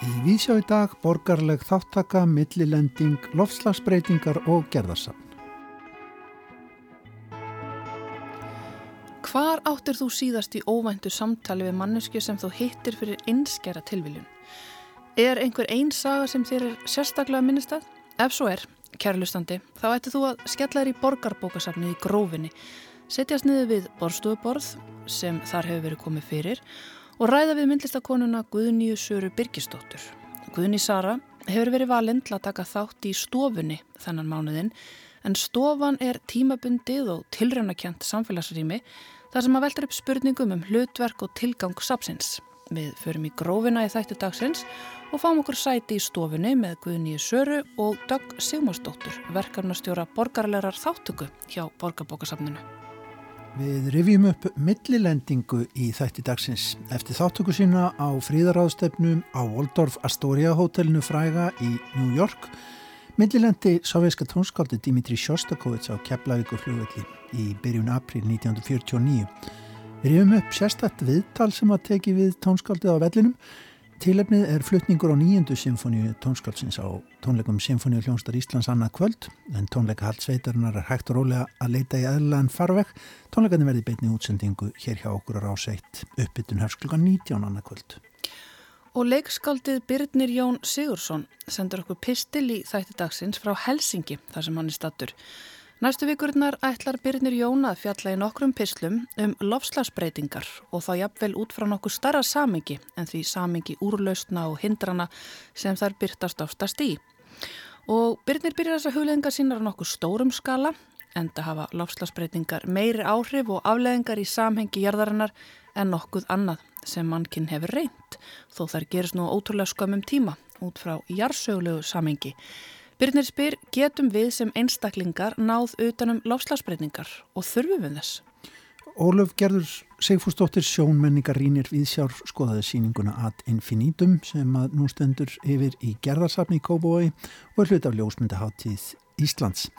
Í vísjá í dag borgarleg þáttaka, millilending, lofslagsbreytingar og gerðarsafn. Hvar áttir þú síðast í óvæntu samtali við mannesku sem þú hittir fyrir einskjara tilviljun? Er einhver einn saga sem þér er sérstaklega minnistað? Ef svo er, kærlustandi, þá ættir þú að skella þér í borgarbókasafnið í grófinni, setjast niður við borstuðuborð sem þar hefur verið komið fyrir og ræða við myndlistakonuna Guðnýju Söru Birgisdóttur. Guðný Sara hefur verið valinn til að taka þátt í stofunni þennan mánuðin en stofan er tímabundið og tilrænakjent samfélagsrými þar sem að velta upp spurningum um hlutverk og tilgang sapsins. Við förum í grófina í þættu dagsins og fáum okkur sæti í stofunni með Guðnýju Söru og Dögg Sigmarsdóttur, verkefnastjóra borgarlegar þáttöku hjá Borgarbókasafninu. Við rifjum upp millilendingu í þætti dagsins eftir þáttöku sína á fríðaráðstefnum á Waldorf Astoria hotellinu fræga í New York. Millilendi sovjerska tónskáldi Dimitri Shostakovits á Keflavíkur flugvelli í byrjun april 1949. Við rifjum upp sérstætt viðtal sem að teki við tónskáldið á vellinum Tílefnið er flutningur á nýjöndu symfóníu tónskálsins á tónleikum Symfóníu hljónstar Íslands annað kvöld en tónleika haldsveitarinnar er hægt og rólega að leita í aðlan farveg. Tónleikarnir verði beitni útsendingu hér hjá okkur á ráseitt uppbytun hefst klukkan 19 annað kvöld. Og leikskaldið Birnir Jón Sigursson sendur okkur pistil í þætti dagsins frá Helsingi þar sem hann er stattur. Næstu vikurnar ætlar Birnir Jóna að fjalla í nokkrum pislum um lofslagsbreytingar og þá jafnvel út frá nokkuð starra samingi en því samingi úrlaustna og hindrana sem þær byrtast ástast í. Og Birnir byrjar þessa hugleðingar sínar á nokkuð stórum skala en það hafa lofslagsbreytingar meiri áhrif og afleðingar í samhengi jarðarinnar en nokkuð annað sem mannkinn hefur reynd þó þær gerist nú ótrúlega skömmum tíma út frá jarðsögulegu samhengi. Byrnir spyr, getum við sem einstaklingar náð utanum láslagsbreyningar og þurfum við þess? Ólöf Gerður Sigfúrsdóttir sjónmenningar rínir við sjár skoðaði síninguna Ad Infinitum sem að nú stendur yfir í gerðarsafni í Kóbói og er hlut af ljósmyndaháttíð Íslands.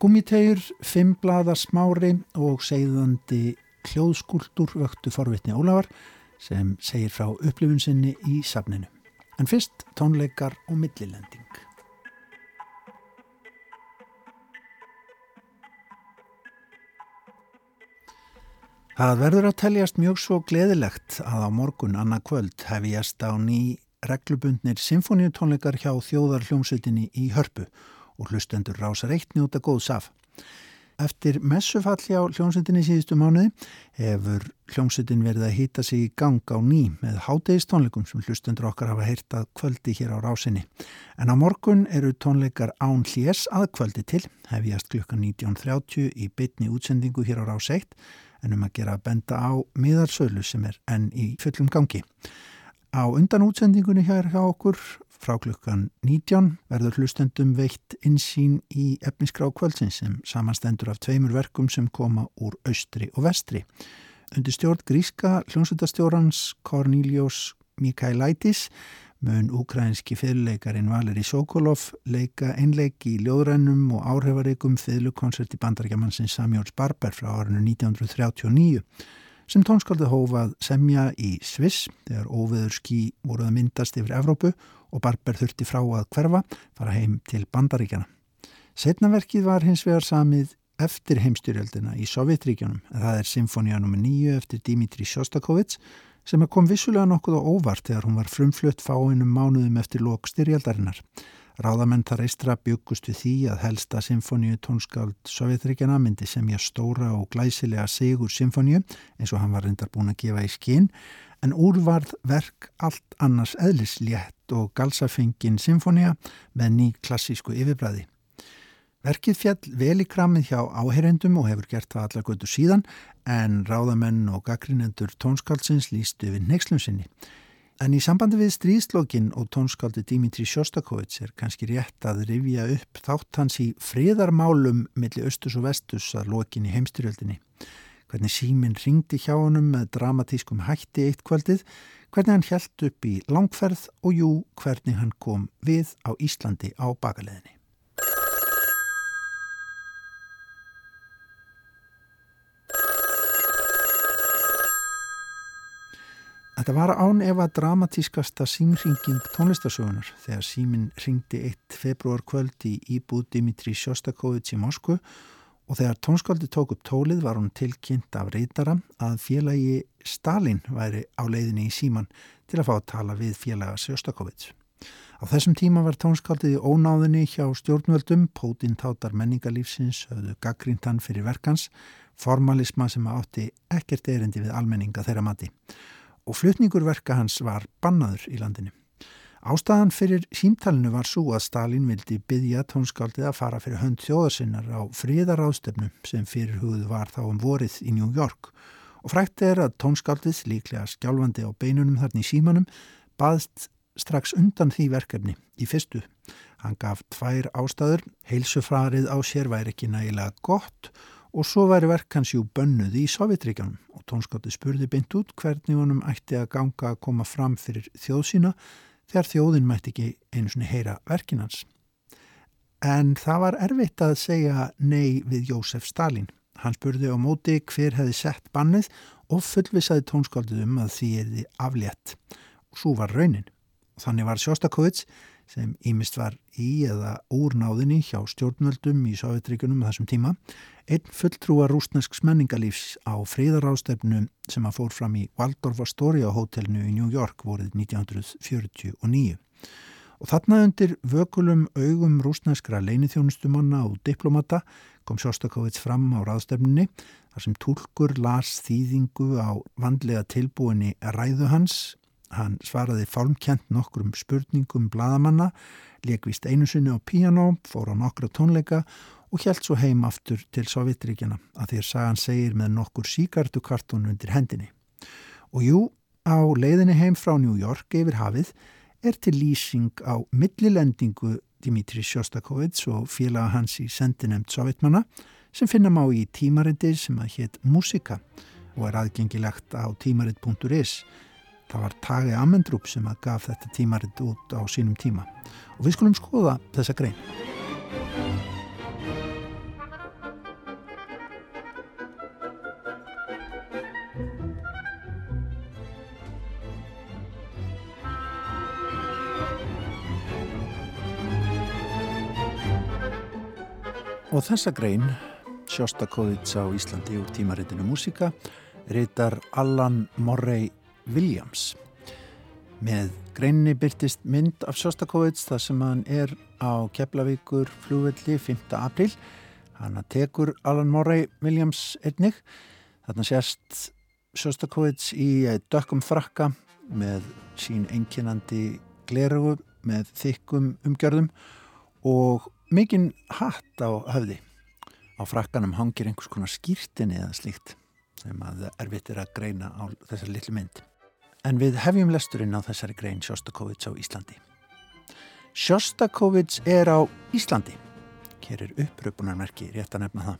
Gummitegur, fimmblada smári og segðandi hljóðskuldur vöktu forvitni Ólafar sem segir frá upplifun sinni í safninu. En fyrst tónleikar og millilending. Það verður að teljast mjög svo gleðilegt að á morgun annað kvöld hefjast á ný reglubundnir symfóniutónleikar hjá þjóðar hljómsveitinni í hörpu og hlustendur rásar eitt njóta góðs af. Eftir messufalli á hljómsveitinni síðustu mánuði hefur hljómsveitin verið að hýta sig í gang á ný með hátegistónleikum sem hlustendur okkar hafa heyrtað kvöldi hér á rásinni. En á morgun eru tónleikar án hljés að kvöldi til, hefjast klukkan 19.30 í bytni útsendingu hér á rás 1 en um að gera að benda á miðarsölu sem er enn í fullum gangi. Á undan útsendingunni hér hjá okkur frá klukkan 19 verður hlustendum veitt insýn í efniskrá kvöldsins sem samanstendur af tveimur verkum sem koma úr austri og vestri. Undir stjórn gríska hljómsveitastjórans Cornelius Mikaelaitis mun ukrainski fyrirleikarin Valeri Sokolov leika einleik í ljóðrennum og áhrifareikum fyrirlukonsert í bandarækjamansins Samjóls Barber frá árinu 1939 sem tónskaldið hófað semja í Sviss þegar óveður skí voruð að myndast yfir Evrópu og Barber þurfti frá að hverfa fara heim til bandaríkjana. Setnaverkið var hins vegar samið eftir heimstyrjöldina í Sovjetríkjunum það er Symfónia nr. 9 eftir Dimitri Shostakovits sem kom vissulega nokkuð á óvart þegar hún var frumflutt fáinum mánuðum eftir lok styrjaldarinnar. Ráðamenn þar eistra byggust við því að helsta symfóníu tónskáld Sovjetríkjana myndi semja stóra og glæsilega sigur symfóníu eins og hann var reyndar búin að gefa í skinn en úrvarð verk allt annars eðlislétt og galsafengin symfóníu með ný klassísku yfirbræði. Verkið fjall vel í kramið hjá áheyrendum og hefur gert það allar götu síðan en ráðamenn og gaggrinendur tónskáldsins lístu við nexlum sinni. En í sambandi við stríðslokkin og tónskáldi Dimitri Sjostakovits er kannski rétt að rifja upp þátt hans í friðarmálum millir austus og vestus að lokin í heimstyrjöldinni. Hvernig síminn ringdi hjá honum með dramatískum hætti eitt kvöldið, hvernig hann hjælt upp í langferð og jú, hvernig hann kom við á Íslandi á bakaleðinni. Þetta var án ef að dramatískasta símringing tónlistasögunar þegar símin ringdi 1. februar kvöld í íbúð Dimitri Sjostakovits í Moskvu og þegar tónskáldi tók upp tólið var hún tilkynnt af reytara að félagi Stalin væri á leiðinni í síman til að fá að tala við félaga Sjostakovits. Á þessum tíma var tónskáldið í ónáðinni hjá stjórnvöldum, Pótin tátar menningarlífsins, höfðu gaggrintan fyrir verkans, formalisma sem átti ekkert erindi við almenninga þeirra mati og flutningur verka hans var bannaður í landinu. Ástæðan fyrir símtalinu var svo að Stalin vildi byggja tónskáldið að fara fyrir hönd þjóðarsinnar á fríðaráðstöfnu sem fyrir hugðu var þá um vorið í New York og frækt er að tónskáldið, líklega skjálfandi á beinunum þarna í símanum, baðst strax undan því verkefni í fyrstu. Hann gaf tvær ástæður, heilsufrarið á sér væri ekki nægilega gott og svo væri verkansjú bönnuð í Sovjetríkjanum og tónskáttið spurði beint út hvernig honum ætti að ganga að koma fram fyrir þjóð sína þegar þjóðin mætti ekki einu svoni heyra verkinans. En það var erfitt að segja nei við Jósef Stalin. Hann spurði á móti hver hefði sett bannið og fullvisaði tónskáttið um að því er því aflétt. Og svo var raunin. Þannig var Sjóstakovits sem ímist var í eða úr náðinni hjá stjórnvöldum í Sovjetríkunum þessum tíma, einn fulltrúa rúsnesk smenningalífs á fríðarástefnu sem að fór fram í Waldorf Astoria hótelnu í New York vorið 1949. Og þarna undir vökulum augum rúsneskra leinithjónustumanna og diplomata kom Sjóstakovits fram á ráðstefnunni þar sem tólkur las þýðingu á vandlega tilbúinni ræðu hans Hann svaraði fálmkjent nokkrum spurningum bladamanna, lekvist einu sinni á piano, fór á nokkra tónleika og hjælt svo heim aftur til Sovjetríkjana að þér sagan segir með nokkur síkartukartun undir hendinni. Og jú, á leiðinni heim frá New York yfir hafið er til lýsing á millilendingu Dimitri Sjostakovits og félaga hans í sendinemt Sovjetmanna sem finna má í tímarindi sem að hétt Musika og er aðgengilegt á tímarind.is Það var Tage Amendrup sem að gaf þetta tímaritt út á sínum tíma. Og við skulum skoða þessa grein. Og þessa grein, Sjóstakóðits á Íslandi úr tímarittinu Músika, reytar Allan Morrey Williams. Með greinni byrtist mynd af Sjóstakovits þar sem hann er á Keflavíkur flúvelli 5. april. Hann tekur Alan Morey Williams einnig. Þarna sést Sjóstakovits í dökkum frakka með sín enginandi glerugu með þykkum umgjörðum og mikinn hatt á höfði. Á frakkanum hangir einhvers konar skýrtinni eða slíkt sem að erfitt er að greina á þessar litlu mynd. En við hefjum lesturinn á þessari grein Sjostakovits á Íslandi. Sjostakovits er á Íslandi. Hér er uppröpunarmerki, rétt að nefna það.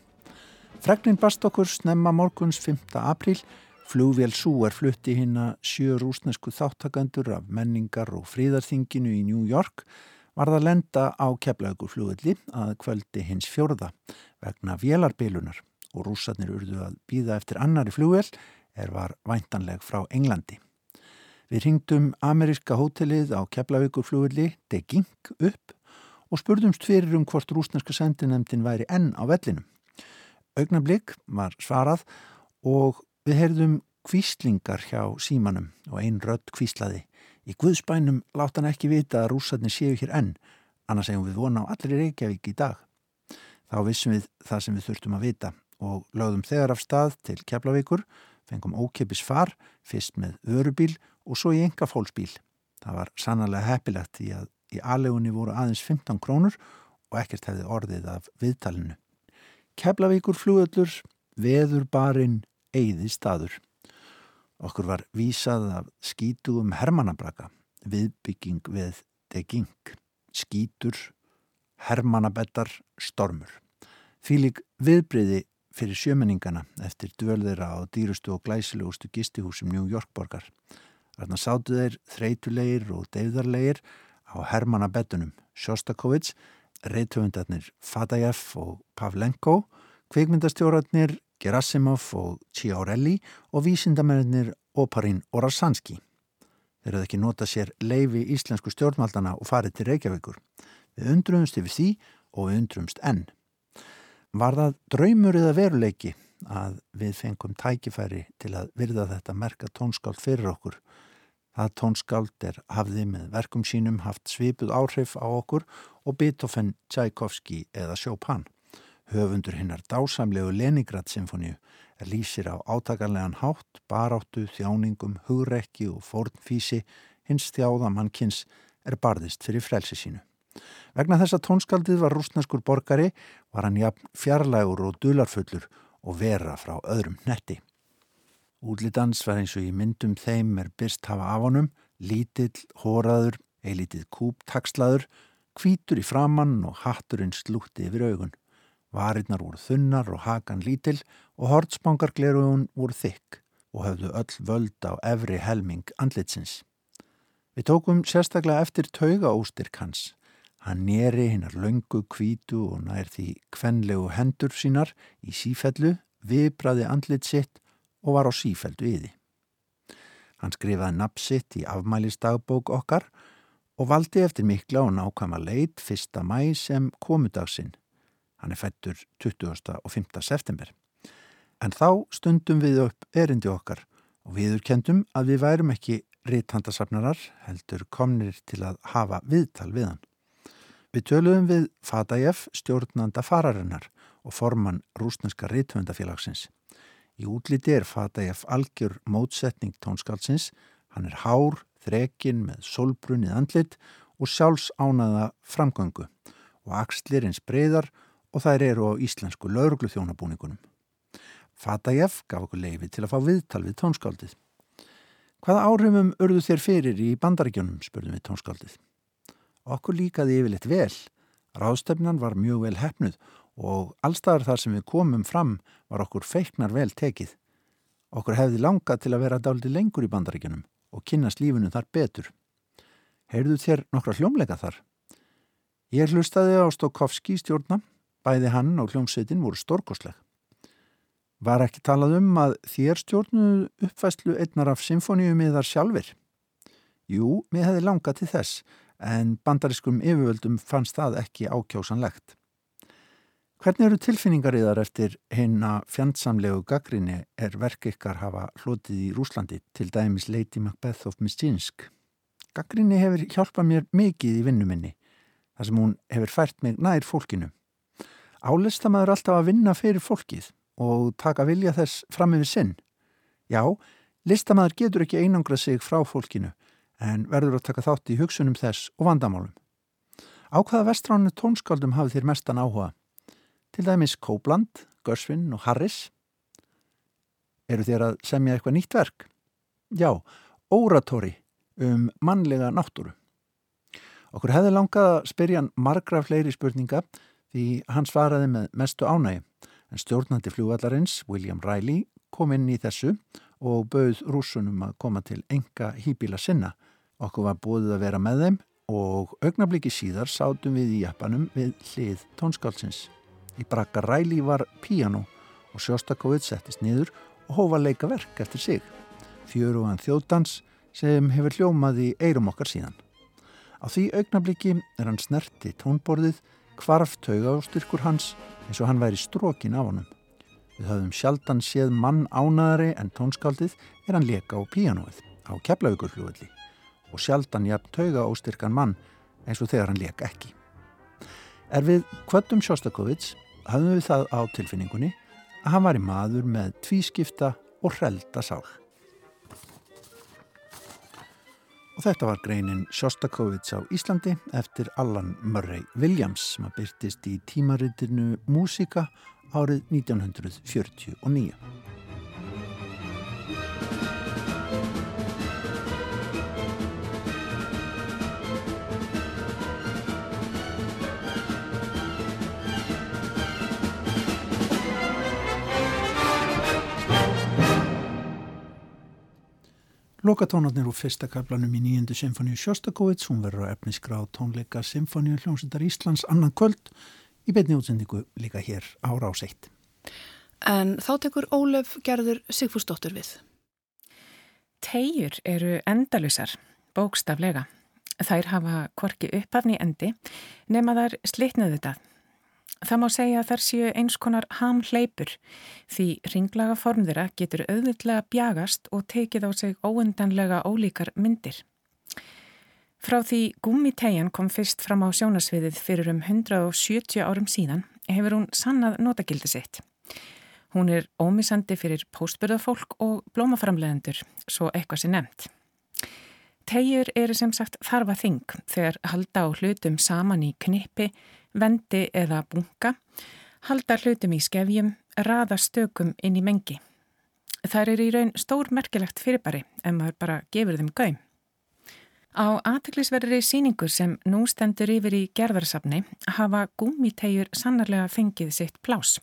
Fregnin bast okkur snemma morguns 5. apríl. Flúvél Sú er flutti hinn að sjö rúsnesku þáttakandur af menningar og fríðarþinginu í New York var það lenda á keflaugur flúvelli að kvöldi hins fjörða vegna vélarbilunar og rúsarnir urðu að býða eftir annari flúvél er var væntanleg frá Englandi. Við ringdum ameríska hótelið á Keflavíkurflugulli, Deging, upp og spurðumst fyrir um hvort rúsneska sendinemdin væri enn á vellinum. Augnablík var svarað og við heyrðum kvíslingar hjá símanum og einn rödd kvíslaði. Í Guðspænum látt hann ekki vita að rúsarnir séu hér enn, annars hefum við vona á allir Reykjavík í dag. Þá vissum við það sem við þurftum að vita og lögðum þegar af stað til Keflavíkur, fengum ókipis far, fyrst með örubíl og svo í enga fólksbíl. Það var sannarlega heppilegt því að í aðlegunni voru aðeins 15 krónur og ekkert hefði orðið af viðtalinu. Keflavíkur flugöllur, veður barinn, eigði staður. Okkur var vísað af skítugum hermanabraka, viðbygging við deging, skítur, hermanabettar, stormur. Fýlik viðbriði fyrir sjömenningana eftir dvölðira á dýrustu og glæsilegustu gistihúsum New York borgar. Þarna sátu þeir þreytulegir og deyðarlegir á Hermannabettunum Sjostakovits, reytöfundarnir Fadajev og Pavlenko, kveikmyndastjóratnir Gerasimov og Ciaurelli og vísindamennir Oparin og Rasanski. Þeir hefði ekki nota sér leifi íslensku stjórnmaldana og farið til Reykjavíkur. Við undrumst yfir því og við undrumst enn. Var það draumur eða veruleiki að við fengum tækifæri til að virða þetta merka tónskáld fyrir okkur. Það tónskáld er hafði með verkum sínum haft svipuð áhrif á okkur og Beethoven, Tchaikovsky eða Chopin. Höfundur hinnar dásamlegu Leningrad-symfoníu er lýsir á átakarlegan hátt, baráttu, þjáningum, hugrekki og fórnfísi hins þjáðamannkins er barðist fyrir frelsi sínu. Vegna þess að tónskaldið var rúsneskur borgari var hann jafn fjarlægur og dularfullur og vera frá öðrum netti. Útlitans var eins og í myndum þeim er byrst hafa af honum, lítill, hóraður, eilítið kúp, takslaður, kvítur í framann og hatturinn slútti yfir augun. Varirnar voru þunnar og hakan lítill og hortspangarglerugun voru þykk og höfðu öll völd á efri helming andlitsins. Við tókum sérstaklega eftir tauga óstyrk hans. Hann nýri hinnar löngu kvítu og nær því kvenlegu hendur sínar í sífellu, vibraði andlit sitt og var á sífeldu yði. Hann skrifaði napsitt í afmælistagbók okkar og valdi eftir mikla og nákama leit fyrsta mæ sem komudagsinn Hann er fættur 20. og 5. september. En þá stundum við upp erindi okkar og viður kendum að við værum ekki ríthandasafnarar heldur komnir til að hafa viðtal við hann. Við töluðum við Fatajeff stjórnanda fararinnar og formann rúsneska rítvöndafélagsins. Í útliti er Fatajeff algjör mótsetning tónskálsins, hann er hár, þrekin með solbrunnið andlit og sjálfs ánaða framgöngu og axlir eins breyðar og þær eru á íslensku lauruglu þjónabúningunum. Fatajeff gaf okkur leifi til að fá viðtal við tónskáldið. Hvaða áhrifum örðu þér fyrir í bandaríkjónum, spurðum við tónskáldið. Okkur líkaði yfirleitt vel. Ráðstefnan var mjög vel hefnuð og allstaðar þar sem við komum fram var okkur feiknar vel tekið. Okkur hefði langað til að vera dáliti lengur í bandaríkjónum og kynast lífinu þar betur. Heyrðu þér nokkra hljómleika þar? Ég hlustaði á Stokkovski stjórna Bæði hann og hljómsveitin voru stórkosleg. Var ekki talað um að þér stjórnuðu uppfæslu einnar af symfónium yðar sjálfur? Jú, mér hefði langað til þess, en bandariskum yfirvöldum fannst það ekki ákjósanlegt. Hvernig eru tilfinningar yðar eftir hinna fjandsamlegu gaggrinni er verk ykkar hafa hlotið í Rúslandi til dæmis Lady Macbeth of Mistinsk? Gaggrinni hefur hjálpað mér mikið í vinnuminni, þar sem hún hefur fært mig nær fólkinu. Álistamæður alltaf að vinna fyrir fólkið og taka vilja þess fram yfir sinn. Já, listamæður getur ekki einangra sig frá fólkinu en verður að taka þátt í hugsunum þess og vandamálum. Á hvaða vestránu tónskáldum hafið þér mestan áhuga? Til dæmis Kóbland, Görsvinn og Harris? Eru þér að semja eitthvað nýtt verk? Já, Óratori um mannlega náttúru. Okkur hefði langað að spyrja margra fleiri spurninga því hann svaraði með mestu ánægi. En stjórnandi fljóvallarins, William Riley, kom inn í þessu og bauð rúsunum að koma til enga hýbíla sinna. Okkur var búið að vera með þeim og augnabliki síðar sátum við í jæppanum við hlið tónskálsins. Í brakka Riley var piano og Sjóstakovið settist niður og hófa leika verk eftir sig. Fjörugan þjóttans sem hefur hljómað í eirum okkar síðan. Á því augnabliki er hann snerti tónborðið kvarf tauga og styrkur hans eins og hann væri strókin af honum. Við höfum sjaldan séð mann ánaðari en tónskaldið er hann leka á píanóið á keflaugur og sjaldan jafn tauga og styrkan mann eins og þegar hann leka ekki. Er við kvöldum Sjóstakovits höfum við það á tilfinningunni að hann var í maður með tvískipta og hrelda sál. Og þetta var greinin Sjostakovits á Íslandi eftir Allan Murray Williams sem að byrtist í tímaritinu Músika árið 1949. Lokatónarnir úr fyrsta kaplanum í nýjöndu symfóníu Sjóstakovits, hún verður á efnisgra á tónleika Symfóníu hljómsundar Íslands annan kvöld í beitni útsendingu líka hér á seitt. En þá tekur Ólef gerður Sigfúsdóttur við. Tegjur eru endalusar. bókstaflega. Þær hafa korki uppafni endi nema þar slitnuðu þetta. Það má segja að þær séu eins konar hamhleipur því ringlaga form þeirra getur auðvitlega bjagast og tekið á sig óendanlega ólíkar myndir. Frá því gummitegjan kom fyrst fram á sjónasviðið fyrir um 170 árum síðan hefur hún sannað notagildi sitt. Hún er ómisandi fyrir póstbyrðafólk og blómaframlegendur, svo eitthvað sé nefnt. Tegjur eru sem sagt þarfa þing þegar halda á hlutum saman í knippi, vendi eða bunga, halda hlutum í skefjum, raða stökum inn í mengi. Það er í raun stór merkilegt fyrirbæri en maður bara gefur þeim gaum. Á aðteklisverðri síningu sem nú stendur yfir í gerðarsafni hafa gúmitegjur sannarlega fengið sitt plás.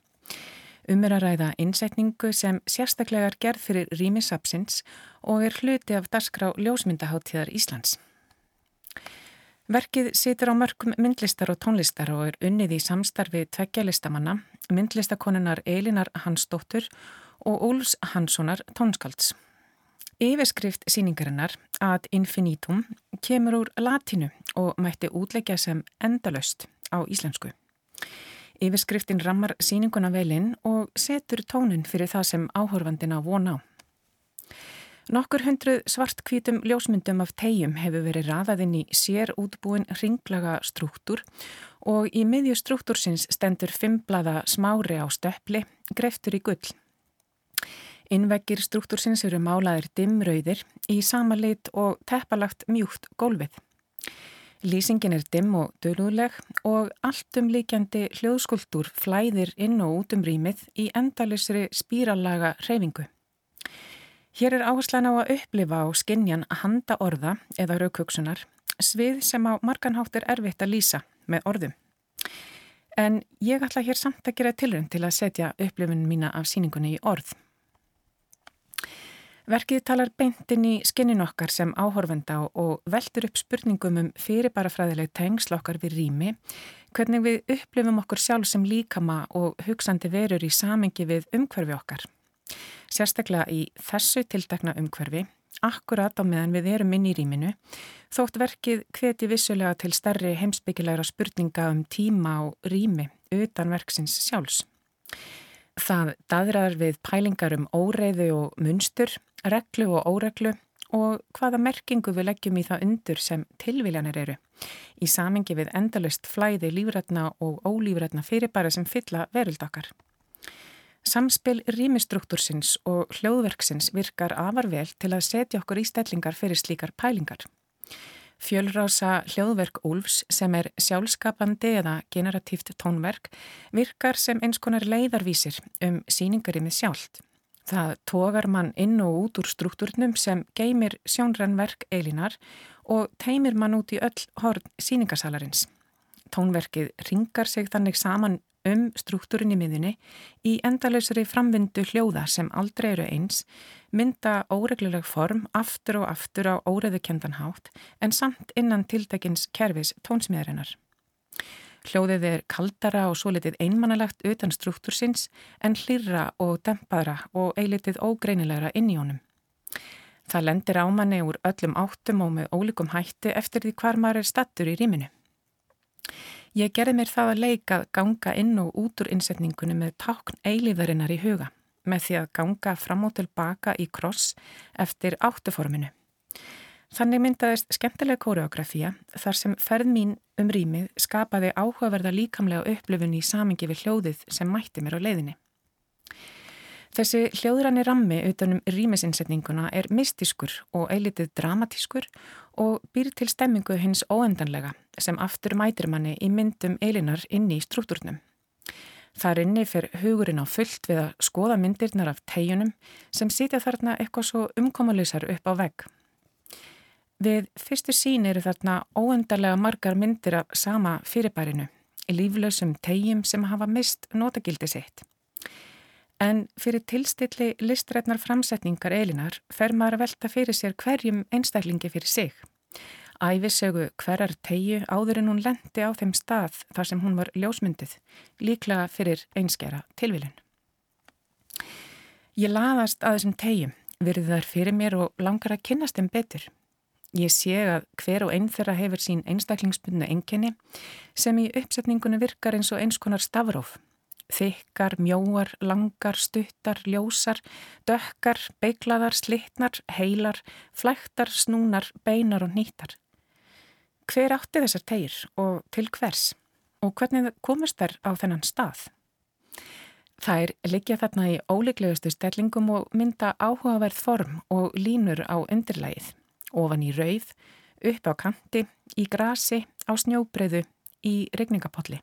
Um er að ræða innsetningu sem sérstaklegar gerð fyrir rýmisapsins og er hluti af dasgrá ljósmyndaháttíðar Íslands. Verkið situr á mörgum myndlistar og tónlistar og er unnið í samstarfi tveggjalistamanna, myndlistakonunar Elinar Hansdóttur og Óls Hanssonar tónskalds. Yfirskrift síningarinnar ad infinitum kemur úr latinu og mætti útleggja sem endalöst á íslensku. Yfirskriftin rammar síninguna velinn og setur tónin fyrir það sem áhörfandina von á. Nokkur hundruð svartkvítum ljósmyndum af tegjum hefur verið raðaðinn í sér útbúin ringlaga struktúr og í miðju struktúrsins stendur fimmblada smári á stöppli, greftur í gull. Innveggir struktúrsins eru málaðir dimmröyðir í sama lit og teppalagt mjúkt gólfið. Lýsingin er dimm og döluðleg og alltum líkjandi hljóðskuldur flæðir inn og út um rýmið í endalisri spírallaga reyfingu. Hér er áherslan á að upplifa á skinnjan handa orða eða raukvöksunar, svið sem á marganhátt er erfitt að lýsa með orðum. En ég ætla hér samt að gera tilrönd til að setja upplifun mína af síningunni í orð. Verkið talar beintin í skinnin okkar sem áhorfenda og veldur upp spurningum um fyrirbarafræðileg tengslokkar við rými, hvernig við upplifum okkur sjálf sem líkama og hugsandi verur í samengi við umhverfi okkar sérstaklega í þessu tildekna umhverfi, akkurat á meðan við erum inn í rýminu, þótt verkið hveti vissulega til starri heimsbyggilegra spurninga um tíma og rými utan verksins sjálfs. Það daðrar við pælingar um óreiðu og munstur, reglu og óreglu og hvaða merkingu við leggjum í það undur sem tilviljanir eru í samengi við endalust flæði lífrætna og ólífrætna fyrirbæri sem fylla veruldakkar. Samspil rýmistruktúrsins og hljóðverksins virkar afar vel til að setja okkur í stellingar fyrir slíkar pælingar. Fjölrása hljóðverk Úlfs sem er sjálfskapandi eða generatíft tónverk virkar sem eins konar leiðarvísir um síningarimið sjálft. Það tógar mann inn og út úr struktúrnum sem geymir sjónrannverk eilinar og teimir mann út í öll horn síningasalarins. Tónverkið ringar sig þannig saman um struktúrin í miðunni í endalösri framvindu hljóða sem aldrei eru eins, mynda óregluleg form aftur og aftur á óreðukendanhátt en samt innan tildekins kerfis tónsmiðarinnar. Hljóðið er kaldara og svo litið einmannalegt utan struktúrsins en hlýra og dempaðra og eilitið ógreinilegra inn í honum. Það lendir ámanni úr öllum áttum og með ólíkum hætti eftir því hvar maður er stattur í rýminu. Ég gerði mér það að leika ganga inn og út úr innsetningunni með tákn eilíðarinnar í huga með því að ganga fram og tilbaka í kross eftir áttuforminu. Þannig myndaðist skemmtilega kóreografía þar sem ferð mín um rýmið skapaði áhugaverða líkamlega upplöfun í samingi við hljóðið sem mætti mér á leiðinni. Þessi hljóðranni rammi utanum rýmisinsetninguna er mystískur og eilitið dramatískur og býr til stemmingu hins óendanlega sem aftur mætir manni í myndum eilinar inni í struktúrnum. Þar inni fer hugurinn á fullt við að skoða myndirnar af tegjunum sem sitja þarna eitthvað svo umkomalusar upp á vegg. Við fyrstu sín eru þarna óendarlega margar myndir af sama fyrirbærinu, líflösum tegjum sem hafa mist notagildi sitt. En fyrir tilstilli listrætnar framsetningar Elinar fer maður að velta fyrir sér hverjum einstaklingi fyrir sig. Æfisögu hverjar tegju áður en hún lendi á þeim stað þar sem hún var ljósmyndið, líklega fyrir einskjara tilvilin. Ég laðast að þessum tegjum, verði þar fyrir mér og langar að kynast þeim betur. Ég sé að hver og einn þeirra hefur sín einstaklingsbundnu enginni sem í uppsetningunni virkar eins og eins konar stafróf. Þykkar, mjóar, langar, stuttar, ljósar, dökkar, beiglaðar, slittnar, heilar, flæktar, snúnar, beinar og nýttar. Hver átti þessar tegir og til hvers? Og hvernig komast þær á þennan stað? Þær liggja þarna í óleiklegustu stellingum og mynda áhugaverð form og línur á undirlægið ofan í rauð, upp á kanti, í grasi, á snjóbreyðu, í regningapolli.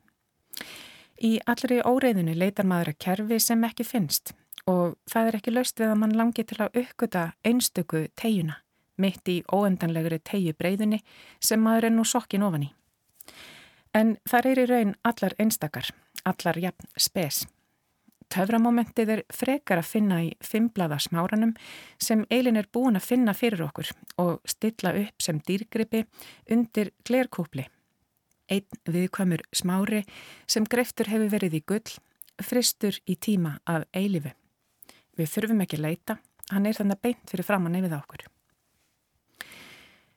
Í allri óreiðinu leitar maður að kerfi sem ekki finnst og það er ekki laust við að mann langi til að uppgöta einstöku tegjuna mitt í óendanlegri tegju breyðunni sem maður er nú sokkin ofan í. En það er í raun allar einstakar, allar jafn spes. Töframomentið er frekar að finna í fimmblada smáranum sem Eilin er búin að finna fyrir okkur og stilla upp sem dýrgrippi undir glerkúpli. Einn viðkvamur smári sem greftur hefur verið í gull, fristur í tíma af eilifu. Við þurfum ekki að leita, hann er þannig beint fyrir framann yfir okkur.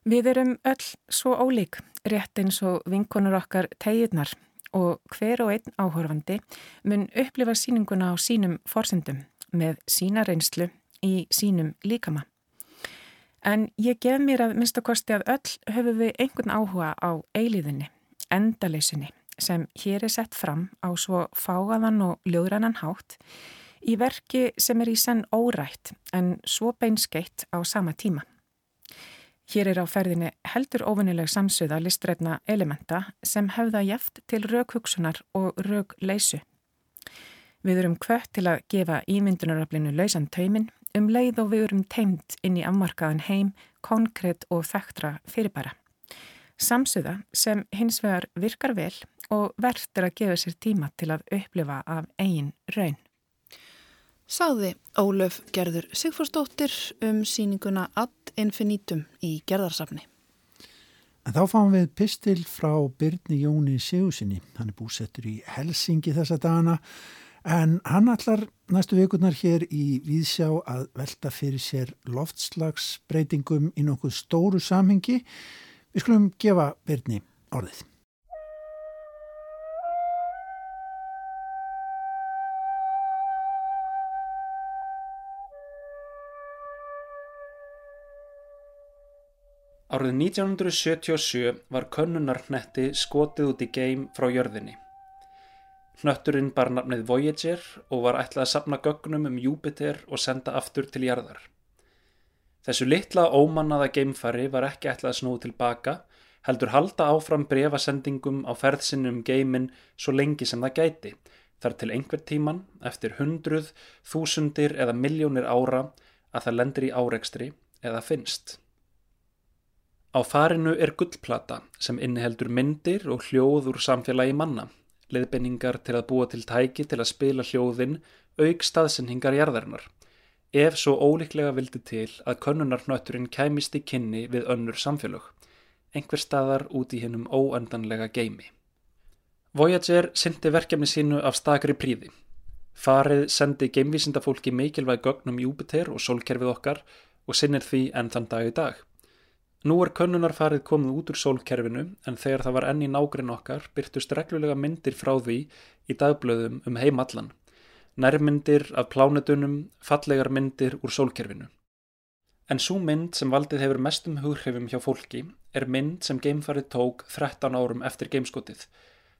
Við erum öll svo ólík, rétt eins og vinkonur okkar tegirnar og hver og einn áhorfandi mun upplifa síninguna á sínum forsendum með sína reynslu í sínum líkama. En ég gef mér að minnstakosti að öll höfum við einhvern áhuga á eiliðinni, endaleysunni, sem hér er sett fram á svo fágaðan og ljóðrannan hátt í verki sem er í senn órætt en svo beinskeitt á sama tíma. Hér er á ferðinni heldur ofinileg samsöða listrætna elementa sem hefða jæft til raukhugsunar og raukleysu. Við erum kvött til að gefa ímyndunaröflinu lausan taumin um leið og við erum teimt inn í afmarkaðan heim, konkrétt og þekktra fyrirbæra. Samsöða sem hins vegar virkar vel og verður að gefa sér tíma til að upplifa af eigin raun. Sáði Ólöf Gerður Sigforsdóttir um síninguna Ad Infinitum í gerðarsafni. En þá fáum við pistil frá Byrni Jóni Sigursinni. Hann er búsettur í Helsingi þessa dagana en hann allar næstu vikurnar hér í Víðsjá að velta fyrir sér loftslagsbreytingum í nokkuð stóru samhengi. Við skulum gefa Byrni orðið. Árið 1977 var könnunarhnetti skotið út í geim frá jörðinni. Hnötturinn bar nafnið Voyager og var ætlað að sapna gögnum um Júpiter og senda aftur til jarðar. Þessu litla ómannaða geimfari var ekki ætlað að snúi tilbaka, heldur halda áfram brefasendingum á ferðsinnum geimin svo lengi sem það gæti, þar til einhver tíman, eftir hundruð, þúsundir eða miljónir ára, að það lendir í árekstri eða finnst. Á farinu er gullplata sem inniheldur myndir og hljóð úr samfélagi manna, leðbenningar til að búa til tæki til að spila hljóðin, auk staðsendingar jarðarinnar, ef svo ólíklega vildi til að könnunarnötturinn kæmist í kynni við önnur samfélög, einhver staðar út í hennum óendanlega geimi. Voyager syndi verkefni sínu af stakri príði. Farið sendi geimvísindafólki meikilvæg gögnum Júpiter og sólkerfið okkar og sinnir því enn þann dag í dag. Nú er könnunarfarið komið út úr sólkerfinu en þegar það var enn í nágrinn okkar byrtust reglulega myndir frá því í dagblöðum um heimallan. Nærmyndir af plánetunum, fallegar myndir úr sólkerfinu. En svo mynd sem valdið hefur mestum hughrifum hjá fólki er mynd sem geimfarið tók 13 árum eftir geimskotið,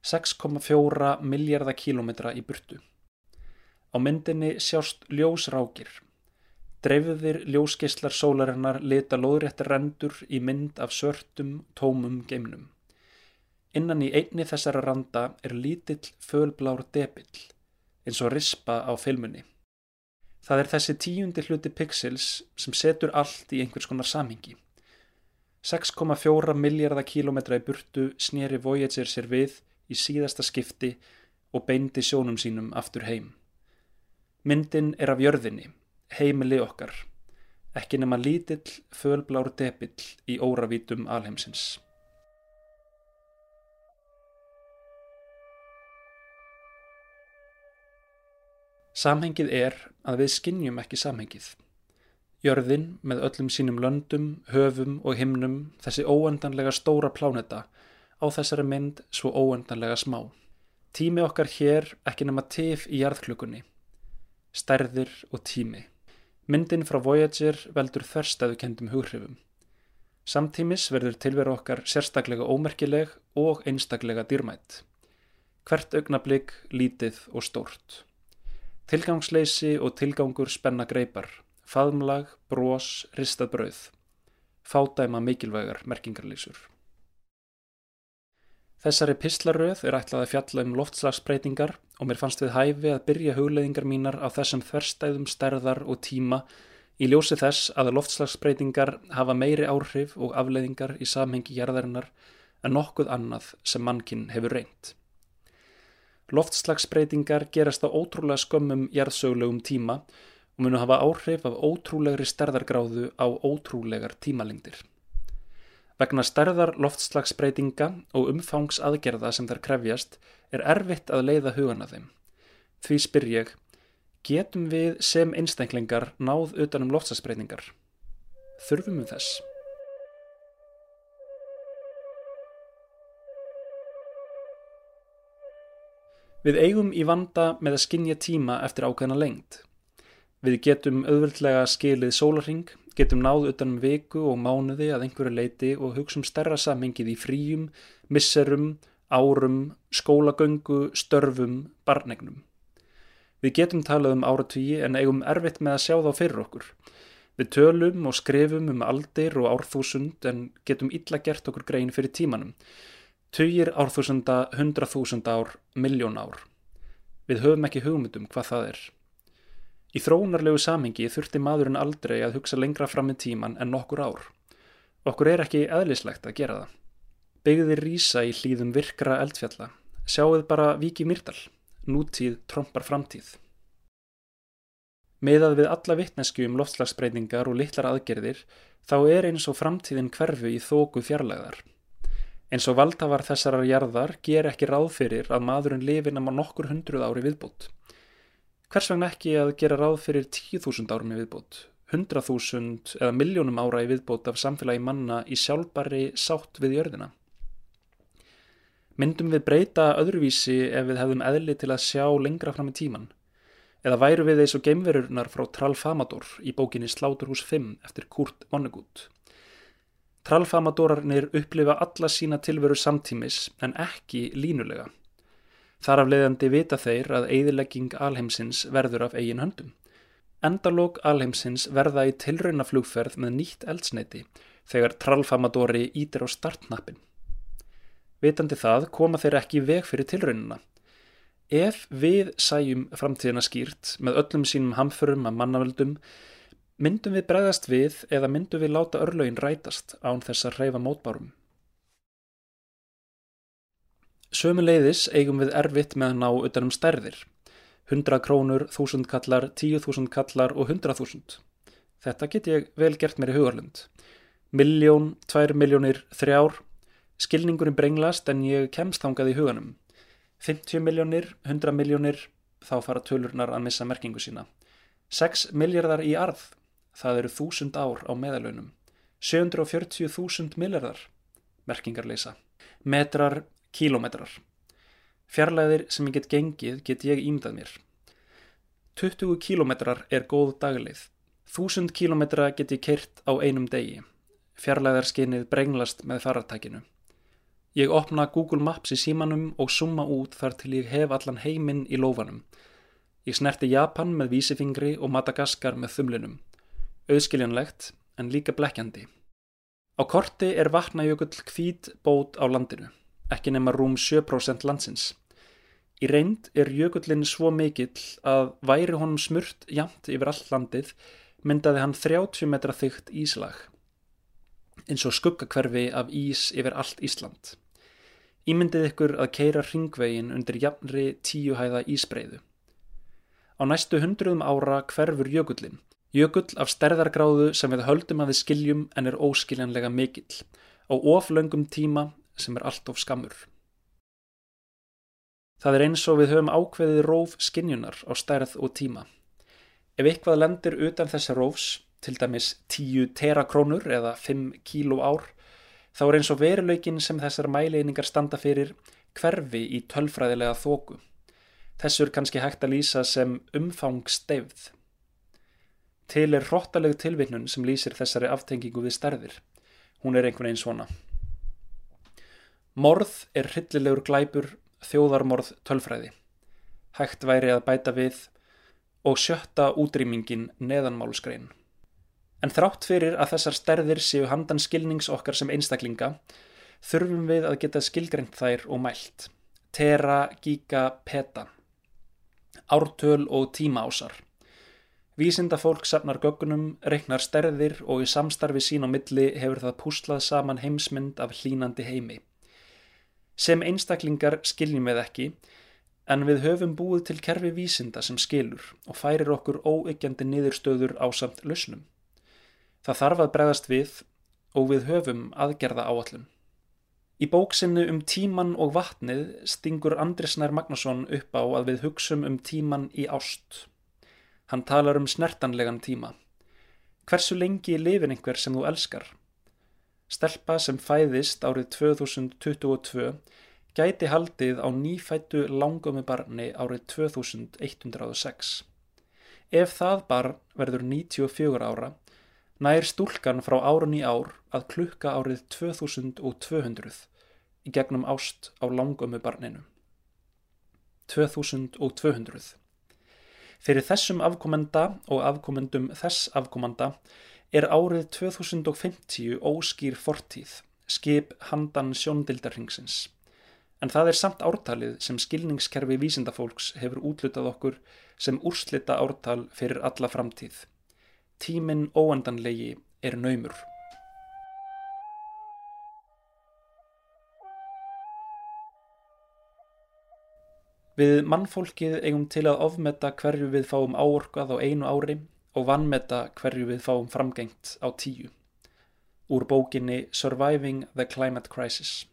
6,4 miljardar kílometra í burtu. Á myndinni sjást ljósrákir Dreifðir ljósgeislar sólarinnar lita loðréttir rendur í mynd af svörtum, tómum geimnum. Innan í einni þessara randa er lítill fölblár debill, eins og rispa á filmunni. Það er þessi tíundi hluti pixels sem setur allt í einhvers konar samhengi. 6,4 miljardar kílometra í burtu snýri Voyager sér við í síðasta skipti og beindi sjónum sínum aftur heim. Myndin er af jörðinni heimili okkar, ekki nema lítill fölblár depill í óravítum alheimsins. Samhengið er að við skinnjum ekki samhengið. Jörðin með öllum sínum löndum, höfum og himnum þessi óendanlega stóra pláneta á þessari mynd svo óendanlega smá. Tími okkar hér ekki nema tif í jarðklukunni. Stærðir og tími. Myndin frá Voyager veldur þörstæðu kendum hughrifum. Samtímis verður tilveru okkar sérstaklega ómerkileg og einstaklega dýrmætt. Hvert augnablík, lítið og stórt. Tilgangsleysi og tilgangur spenna greipar faðmlag, brós, ristað brauð, fádæma mikilvægar merkingarlýsur. Þessari pislaröð er ætlað að fjalla um loftslagsbreytingar og mér fannst við hæfi að byrja hugleðingar mínar á þessum þverstæðum stærðar og tíma í ljósi þess að loftslagsbreytingar hafa meiri áhrif og afleiðingar í samhengi jarðarinnar en nokkuð annað sem mannkinn hefur reynd. Loftslagsbreytingar gerast á ótrúlega skömmum jarðsögulegum tíma og munu hafa áhrif af ótrúlegri stærðargráðu á ótrúlegar tímalengdir. Vegna stærðar loftslagsbreytinga og umfangs aðgerða sem þær krefjast er erfitt að leiða hugana þeim. Því spyr ég, getum við sem einstaklingar náð utanum loftslagsbreytingar? Þurfum við þess? Við eigum í vanda með að skinja tíma eftir ákveðna lengt. Við getum auðvöldlega skilið sólarring, getum náð utanum viku og mánuði að einhverju leiti og hugsa um stærra samhengið í fríum, misserum, árum, skólagöngu, störfum, barnegnum. Við getum talað um áratvíi en eigum erfitt með að sjá þá fyrir okkur. Við tölum og skrifum um aldir og árþúsund en getum illa gert okkur grein fyrir tímanum. Tugir árþúsunda, hundraþúsund ár, miljón ár. Við höfum ekki hugmyndum hvað það er. Í þróunarlegu samhengi þurfti maðurinn aldrei að hugsa lengra fram með tíman en nokkur ár. Okkur er ekki eðlislegt að gera það. Begðir rýsa í hlýðum virkra eldfjalla. Sjáuð bara viki myrdal. Nútíð trompar framtíð. Meðað við alla vittnesku um loftslagsbreytingar og litlar aðgerðir þá er eins og framtíðin hverfu í þóku fjarlæðar. Eins og valdhafar þessarar jarðar ger ekki ráð fyrir að maðurinn lifi nama nokkur hundruð ári viðbútt. Hvers vegna ekki að gera ráð fyrir 10.000 árum í viðbót, 100.000 eða miljónum ára í viðbót af samfélagi manna í sjálfbari sátt við jörðina? Myndum við breyta öðruvísi ef við hefðum eðli til að sjá lengra fram í tíman? Eða væru við eins og geimverurnar frá Tralfamador í bókinni Sláturhús 5 eftir Kurt Vonnegut? Tralfamadorarnir upplifa alla sína tilveru samtímis en ekki línulega. Þar af leiðandi vita þeir að eigðilegging alheimsins verður af eigin höndum. Endalók alheimsins verða í tilraunaflugferð með nýtt eldsneiti þegar trallfamadori ítir á startnappin. Vitandi það koma þeir ekki veg fyrir tilraunina. Ef við sæjum framtíðina skýrt með öllum sínum hamförum að mannavöldum, myndum við bregðast við eða myndum við láta örlögin rætast án þess að reyfa mótbárum. Sömuleiðis eigum við erfitt með að ná utanum stærðir. 100 krónur, 1000 kallar, 10.000 kallar og 100.000. Þetta get ég vel gert mér í hugarlund. Miljón, 2 miljónir, 3, skilningurinn brenglast en ég kemst þangað í huganum. 50 miljónir, 100 miljónir, þá fara tölurnar að missa merkingu sína. 6 miljardar í arð, það eru 1000 ár á meðalönum. 740.000 miljardar, merkingarleisa. Metrar, Kílómetrar. Fjarlæðir sem ég get gengið get ég ímdað mér. 20 kílómetrar er góð dagleið. 1000 kílómetra get ég kert á einum degi. Fjarlæðarskinnið brenglast með farartækinu. Ég opna Google Maps í símanum og summa út þar til ég hef allan heiminn í lófanum. Ég snerti Japan með vísifingri og Madagaskar með þumlinum. Auðskiljanlegt en líka blekkjandi. Á korti er vatnajökull kvít bót á landinu ekki nema rúm 7% landsins. Í reynd er jökullin svo mikill að væri honum smurt jamt yfir all landið myndaði hann 30 metra þygt íslag, eins og skuggakverfi af ís yfir allt Ísland. Ímyndið ykkur að keira ringvegin undir jafnri tíuhæða ísbreyðu. Á næstu hundruðum ára hverfur jökullin, jökull af stærðargráðu sem við höldum að við skiljum en er óskiljanlega mikill. Á oflöngum tíma sem er allt of skammur. Það er eins og við höfum ákveðið róf skinjunar á stærð og tíma. Ef eitthvað lendir utan þessa rófs til dæmis 10 terakrónur eða 5 kíló ár, þá er eins og veruleikin sem þessar mæleiningar standa fyrir hverfi í tölfræðilega þóku. Þessu er kannski hægt að lýsa sem umfangsteyfð. Til er hróttaleg tilvinnun sem lýsir þessari aftengingu við stærðir. Hún er einhvern veginn svona. Morð er hryllilegur glæpur, þjóðarmorð tölfræði. Hægt væri að bæta við og sjötta útrýmingin neðanmálskrein. En þrátt fyrir að þessar stærðir séu handan skilnings okkar sem einstaklinga, þurfum við að geta skilgreynd þær og mælt. Tera, giga, peta. Ártöl og tímaásar. Vísinda fólk safnar göggunum, reiknar stærðir og í samstarfi sín á milli hefur það púslað saman heimsmynd af hlínandi heimi. Sem einstaklingar skiljum við ekki, en við höfum búið til kerfi vísinda sem skilur og færir okkur óyggjandi niðurstöður á samt lausnum. Það þarf að bregðast við og við höfum aðgerða áallum. Í bóksinnu um tíman og vatnið stingur Andrisnær Magnusson upp á að við hugsum um tíman í ást. Hann talar um snertanlegan tíma. Hversu lengi lifin einhver sem þú elskar? Stelpa sem fæðist árið 2022 gæti haldið á nýfættu langömi barni árið 2106. Ef það barn verður 94 ára nær stúlkan frá árun í ár að klukka árið 2200 í gegnum ást á langömu barninu. 2200. Fyrir þessum afkomenda og afkomendum þess afkomenda er árið 2050 óskýr fortíð, skip handan sjóndildarhingsins. En það er samt ártalið sem skilningskerfi vísindafólks hefur útlutað okkur sem úrslita ártal fyrir alla framtíð. Tíminn óendanlegi er naumur. Við mannfólkið eigum til að ofmeta hverju við fáum áorkað á einu ári og vannmeta hverju við fáum framgengt á tíu. Úr bókinni Surviving the Climate Crisis.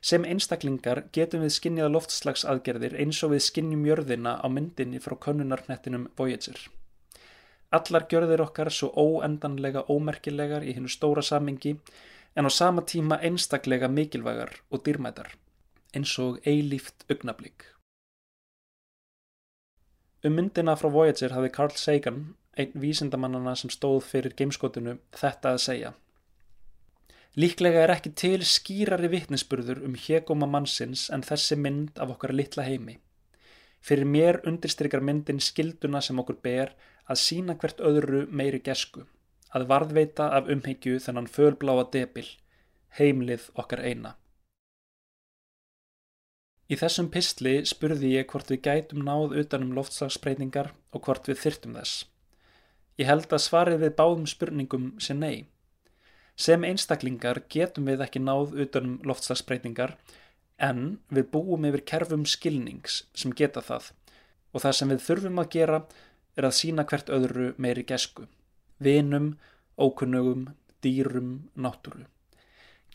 Sem einstaklingar getum við skinnið loftslagsaðgerðir eins og við skinnjum jörðina á myndinni frá konunarnettinum Voyager. Allar gjörðir okkar svo óendanlega ómerkilegar í hennu stóra samingi en á sama tíma einstaklega mikilvægar og dýrmætar, eins og eilíft augnablík. Um myndina frá Voyager hafði Carl Sagan, einn vísindamannana sem stóð fyrir gameskotinu, þetta að segja. Líklega er ekki til skýrari vittnesburður um hegóma mannsins en þessi mynd af okkar litla heimi. Fyrir mér undirstrykar myndin skilduna sem okkur ber að sína hvert öðru meiri gesku, að varðveita af umhyggju þennan fölbláa debil, heimlið okkar eina. Í þessum pistli spurði ég hvort við gætum náð utanum loftslagsbreytingar og hvort við þyrtum þess. Ég held að svarið við báðum spurningum sé nei. Sem einstaklingar getum við ekki náð utanum loftslagsbreytingar en við búum yfir kerfum skilnings sem geta það og það sem við þurfum að gera er að sína hvert öðru meiri gesku, vinum, ókunnugum, dýrum, náttúru.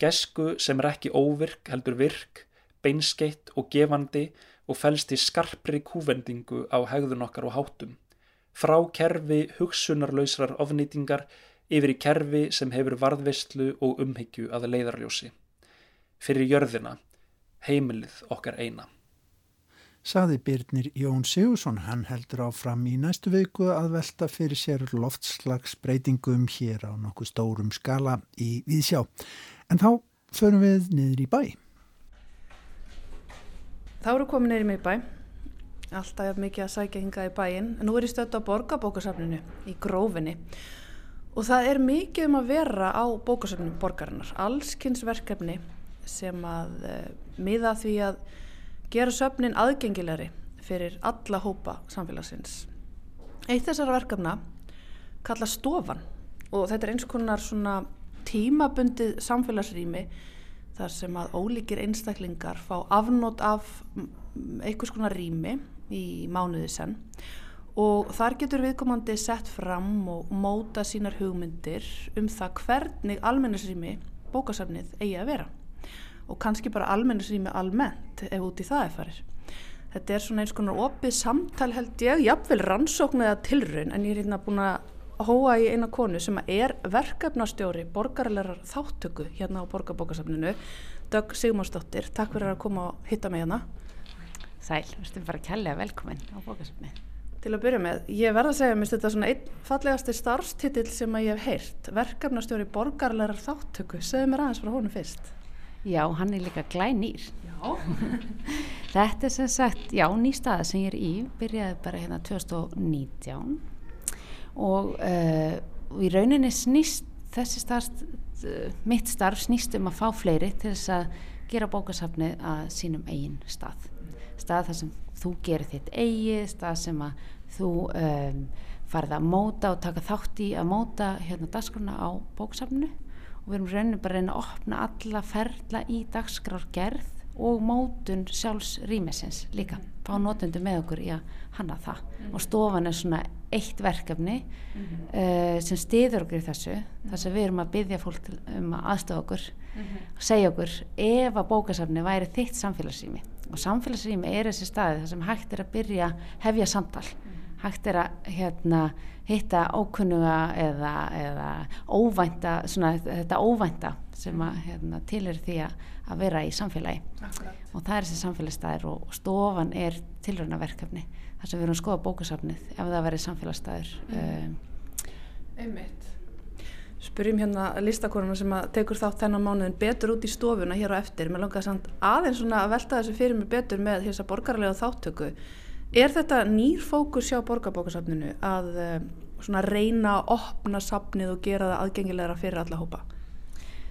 Gesku sem er ekki óvirk heldur virk, beinskeitt og gefandi og fælst í skarpri kúvendingu á hegðun okkar og hátum. Frá kerfi hugsunarlausrar ofnýtingar yfir í kerfi sem hefur varðvistlu og umhyggju að leiðarljósi. Fyrir jörðina, heimilið okkar eina saði Byrnir Jón Sigursson. Hann heldur áfram í næstu viku að velta fyrir sér loftslagsbreytingum hér á nokkuð stórum skala í Víðsjá. En þá förum við niður í bæ. Þá eru komið niður í mig bæ. Alltaf mikið að sækja hingað í bæin. En nú er ég stödd á borgarbókasafninu í grófinni. Og það er mikið um að vera á bókasafninu borgarinnar. Allskynnsverkefni sem að uh, miða því að gera söfnin aðgengilegri fyrir alla hópa samfélagsins. Eitt þessara verkefna kalla stofan og þetta er eins konar svona tímabundið samfélagsrými þar sem að ólíkir einstaklingar fá afnót af einhvers konar rými í mánuði senn og þar getur viðkomandi sett fram og móta sínar hugmyndir um það hvernig almennisrými bókasafnið eigi að vera og kannski bara almennisrými almennt ef út í það er farir. Þetta er svona eins konar opið samtal held ég, jáfnvel rannsókn eða tilraun en ég er hérna búin að hóa í eina konu sem er verkefnastjóri borgarlegar þáttöku hérna á borgarbókasafninu. Dögg Sigmarsdóttir, takk fyrir að koma og hitta mig hérna. Sæl, við stum bara að kella velkominn á bókasafni Til að byrja með, ég verða að segja mér þetta er svona einn fallegasti starfstitill sem að ég hef heyrt. Verkefnastjóri borgarlegar þáttöku segðu mér aðeins frá honum fyrst. Já, hann er líka glænýr. Þetta er sem sagt, já, ný staða sem ég er í byrjaði bara hérna 2019 og uh, í rauninni snýst þessi starf, mitt starf snýst um að fá fleiri til þess að gera bókasafnið að sínum eigin stað. Stað þar sem þú gerir þitt eigið, stað sem að þú um, farið að móta og taka þátt í að móta hérna dagskrona á bókasafninu og við erum rauninni bara að reyna að opna alla ferla í dagskrárgerð og mótun sjálfs rýmisins líka, fá notendur með okkur í að hanna það mm. og stofan er svona eitt verkefni mm -hmm. uh, sem stiður okkur í þessu mm -hmm. þess að við erum að byggja fólk til, um að aðstofa okkur -hmm. og segja okkur ef að bókasafni væri þitt samfélagsrými og samfélagsrými er þessi staði þar sem hægt er að byrja hefja samtal hægt er að hérna, hitta ókunnuga eða, eða óvænta svona, þetta óvænta sem að hérna, til er því að að vera í samfélagi Akkurat. og það er þessi samfélagsstæðir og stofan er tilrönaverkefni þar sem við erum að skoða bókasafnið ef það verið samfélagsstæðir mm. um. Einmitt Spurjum hérna listakoruna sem að tekur þátt þennan mánuðin betur út í stofuna hér á eftir mér langar samt aðeins svona að velta þessu fyrir mig betur með þess að borgarlega þáttöku Er þetta nýr fókus hjá borgarbókasafninu að um, svona reyna að opna safnið og gera það aðgengilegra fyrir alla hópa?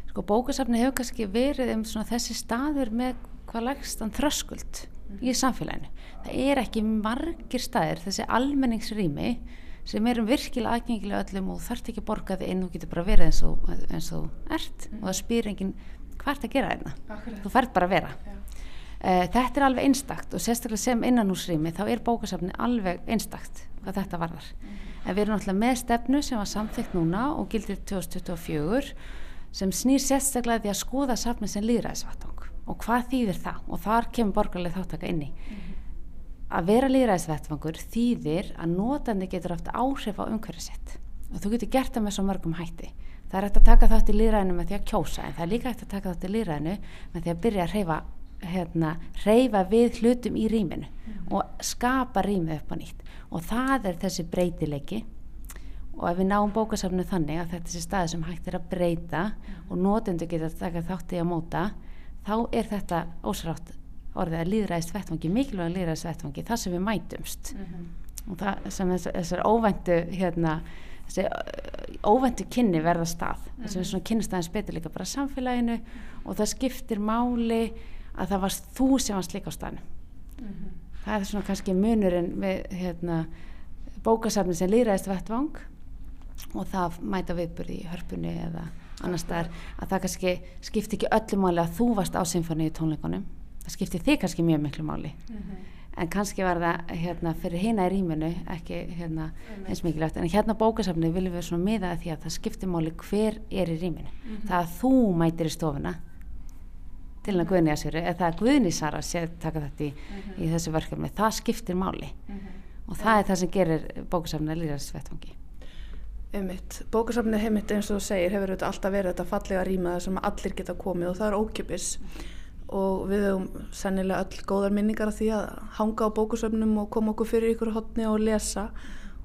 sko bókasafni hefur kannski verið um þessi staður með hvað lagstan þröskuld mm. Í samfélaginu. Það er ekki margir staðir, þessi almenningsrými sem erum virkilega aðgengilega öllum og þarf ekki að borga þig inn og getur bara verið eins og, eins og ert mm. og það spyr enginn hvert að gera þetta. Þú færð bara að vera. Ja. Uh, þetta er alveg einstakt og sérstaklega sem innanúsrými þá er bókasafni alveg einstakt hvað þetta varðar. Mm. En við erum náttúrulega með stefnu sem var samþygt núna og gildir 2024 sem snýr sérstaklega því að skoða safni sem líðræðisvættung og hvað þýðir það? Og þar kemur borgarlega þáttaka inni mm -hmm. að vera líðræðisvættvangur þýðir að notandi getur haft áhrif á umhverju sitt. Og þú getur gert það með svo mörgum hætti. Það er hægt að taka þátt í líðræðinu með því að kjósa en það er líka hægt að taka þátt í líðræðinu með því að byrja að reyfa hérna, reyfa við hlutum í rýminu mm -hmm. og skapa rýmið upp á nýtt. Og það er þessi breytileiki. Og ef við náum bókasafnu þannig að þetta sé staði sem hægt er að breyta og notendu geta taka þátti að móta þá er þetta ósrátt orðið að líðræðist vettfangi, mikilvæg líðræðist vettfangi þar sem við mætumst mm -hmm. og það sem þess, þessar óvæntu hérna, þessi óvæntu kynni verða stað mm -hmm. þess að svona kynstæðin spetur líka bara samfélaginu og það skiptir máli að það varst þú sem varst líka á staðinu mm -hmm. það er svona kannski munurinn við hérna, bókasafni sem líðræðist vettvang og það mæta viðbyrði í hörpunni eða annars staðar að það kannski skipti ekki öllu máli að þú varst á symfóníu tónleikonum það skipti þig kannski mjög miklu máli mm -hmm. en kannski var það hérna, fyrir hina í rýminu ekki hérna, eins mikilvægt en hérna bókasafni viljum við svona miða því að það skipti máli hver er í rýminu mm -hmm. það að þú mætir í stofuna til að Guðni að sér eða það að Guðni Sara sé taka þetta í, mm -hmm. í þessu verkefni það skiptir máli mhm. og það er það sem gerir bókasafni að líra þessu vettfangi Einmitt. Bókasafnið heimitt eins og þú segir hefur alltaf verið þetta fallega rýmaða sem allir geta komið og það er ókipis og við hefum sennilega öll góðar minningar af því að hanga á bókasafnum og koma okkur fyrir ykkur hodni og lesa.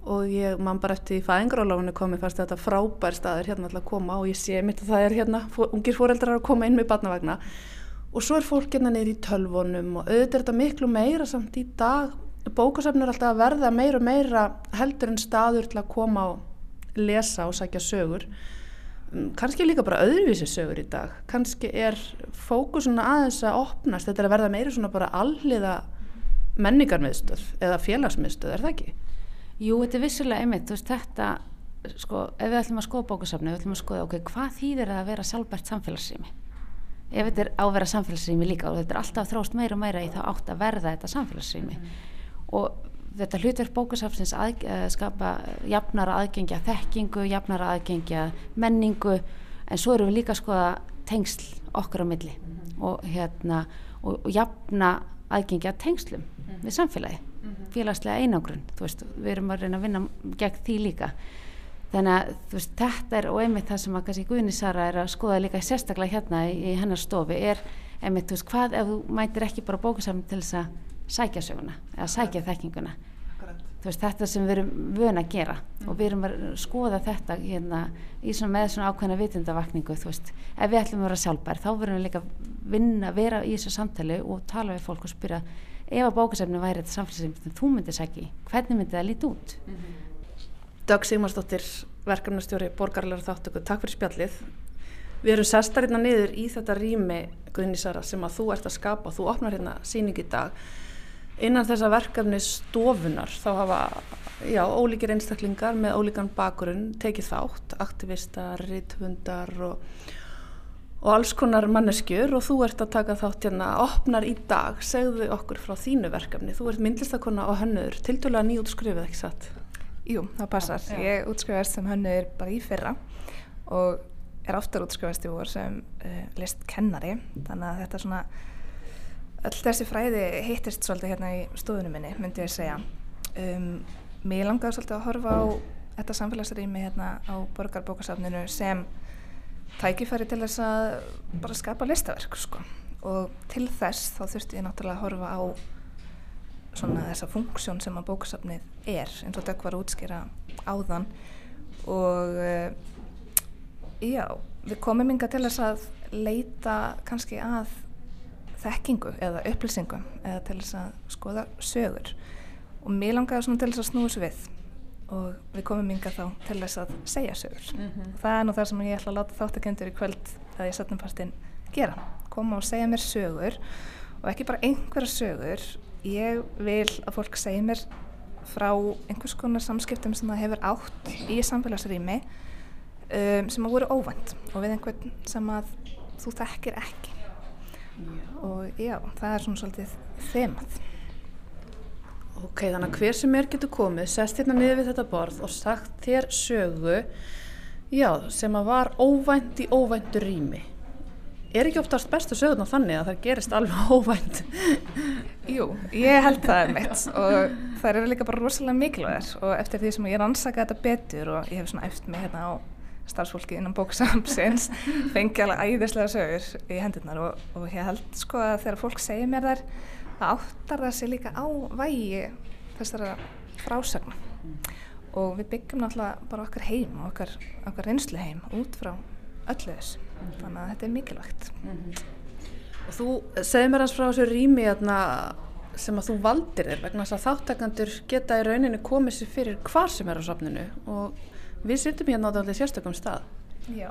Og ég man bara eftir í fæðingarálagunni komið fast þetta frábær staður hérna alltaf að koma og ég sé mitt að það er hérna ungir fóreldrar að koma inn með barnavagna. Og svo er fólk hérna neyri í tölvunum og auðvitað er þetta miklu meira samt í dag. Bókasafnir er alltaf að verða meira og meira heldur en staður til að koma á lesa og sækja sögur mm, kannski líka bara öðruvísi sögur í dag kannski er fókusun aðeins að opnast, þetta er að verða meiri svona bara alliða menningarmiðstöð eða félagsmiðstöð, er það ekki? Jú, þetta er vissulega einmitt, þú veist þetta sko, ef við ætlum að skoða bókusafni við ætlum að skoða, ok, hvað þýðir það að vera sjálfbært samfélagsrými? Ef þetta er á að vera samfélagsrými líka og þetta er alltaf þróst meira og meira í þá átt að verða þetta samfélagsrými mm. og þetta hlutverk bókasafnsins að, að eh, skapa jafnara aðgengja þekkingu, jafnara aðgengja menningu, en svo erum við líka að skoða tengsl okkar á milli mm -hmm. og hérna og, og jafna aðgengja tengslum mm -hmm. við samfélagi, mm -hmm. félagslega einangrun þú veist, við erum að reyna að vinna gegn því líka þannig að veist, þetta er og einmitt það sem að kannski Guðni Sara er að skoða líka sérstaklega hérna í, í hennar stofi er einmitt, þú veist, hvað ef þú mætir ekki bara bókasafn til þess að sækja söguna eða sækja þekkinguna. Veist, þetta sem við erum vöna að gera mm. og við erum að skoða þetta hérna, svona, með svona ákveðna vitundavakningu ef við ætlum að vera sjálfbær þá verðum við líka vinna, vera í þessu samtali og tala við fólk og spyrja ef að bókasafni væri þetta samfélagsefni sem þú myndir sækja hvernig myndir það líti út? Mm -hmm. Dag Sigmarsdóttir verkefnastjóri borgarlegar þáttöku, takk fyrir spjallið. Við erum sestar hérna niður í þetta rými Guðnísara sem að þú ert að skapa þú opnar hérna síning í dag innan þessa verkefni stofunar þá hafa já, ólíkir einstaklingar með ólíkan bakurinn tekið þátt, aktivistar, rithundar og, og alls konar manneskjur og þú ert að taka þátt hérna, opnar í dag, segðu okkur frá þínu verkefni, þú ert myndlistakonna og hönnur, tildulega nýjútskrifuð ekki satt? Jú, það passar, já. ég útskrifast sem hönnur bara í fyrra og er oftar útskrifast í vor sem uh, listkennari, þannig að þetta er svona Öll þessi fræði hittist svolítið hérna í stofunum minni, myndi ég að segja. Um, mér langaði svolítið að horfa á þetta samfélagsrými hérna á borgarbókasafninu sem tækifæri til þess að bara skapa listaverk, sko. Og til þess þá þurfti ég náttúrulega að horfa á svona þessa funksjón sem að bókasafnið er, eins og dökk var að útskýra áðan. Og uh, já, við komum yngar til þess að leita kannski að þekkingu eða upplýsingum eða til þess að skoða sögur og mér langaði svona til þess að snúi svo við og við komum yngar þá til þess að segja sögur mm -hmm. það er nú það sem ég ætla að láta þáttakendur í kvöld að ég setnum partinn gera koma og segja mér sögur og ekki bara einhverja sögur ég vil að fólk segja mér frá einhvers konar samskiptum sem það hefur átt í samfélagsrými um, sem að voru óvænt og við einhvern sem að þú þekkir ekki. Og já, það er svona svolítið þemað. Ok, þannig að hver sem er getur komið sest hérna niður við þetta borð og sagt þér sögu já, sem að var óvænt í óvæntu rými. Er ekki oftast bestu sögurna þannig að það gerist alveg óvænt? Jú, ég held það er mitt og það eru líka bara rosalega mikilvægur og eftir því sem ég er ansakað þetta betur og ég hef svona eftir mig hérna á starfsfólki innan bóksamsins fengi alveg æðislega sögur í hendurnar og, og ég held sko að þegar fólk segir mér þar það áttar það sig líka á vægi þessara frásagna. Og við byggjum náttúrulega bara okkar heim og okkar, okkar reynslu heim út frá öllu þess þannig að þetta er mikilvægt. Mm -hmm. Og þú segir mér hans frá þessu rými hérna, sem að þú valdir þér vegna þess að þáttakandur geta í rauninni komið sér fyrir hvar sem er á safninu og Við sittum hérna á þetta sérstökum stað. Já,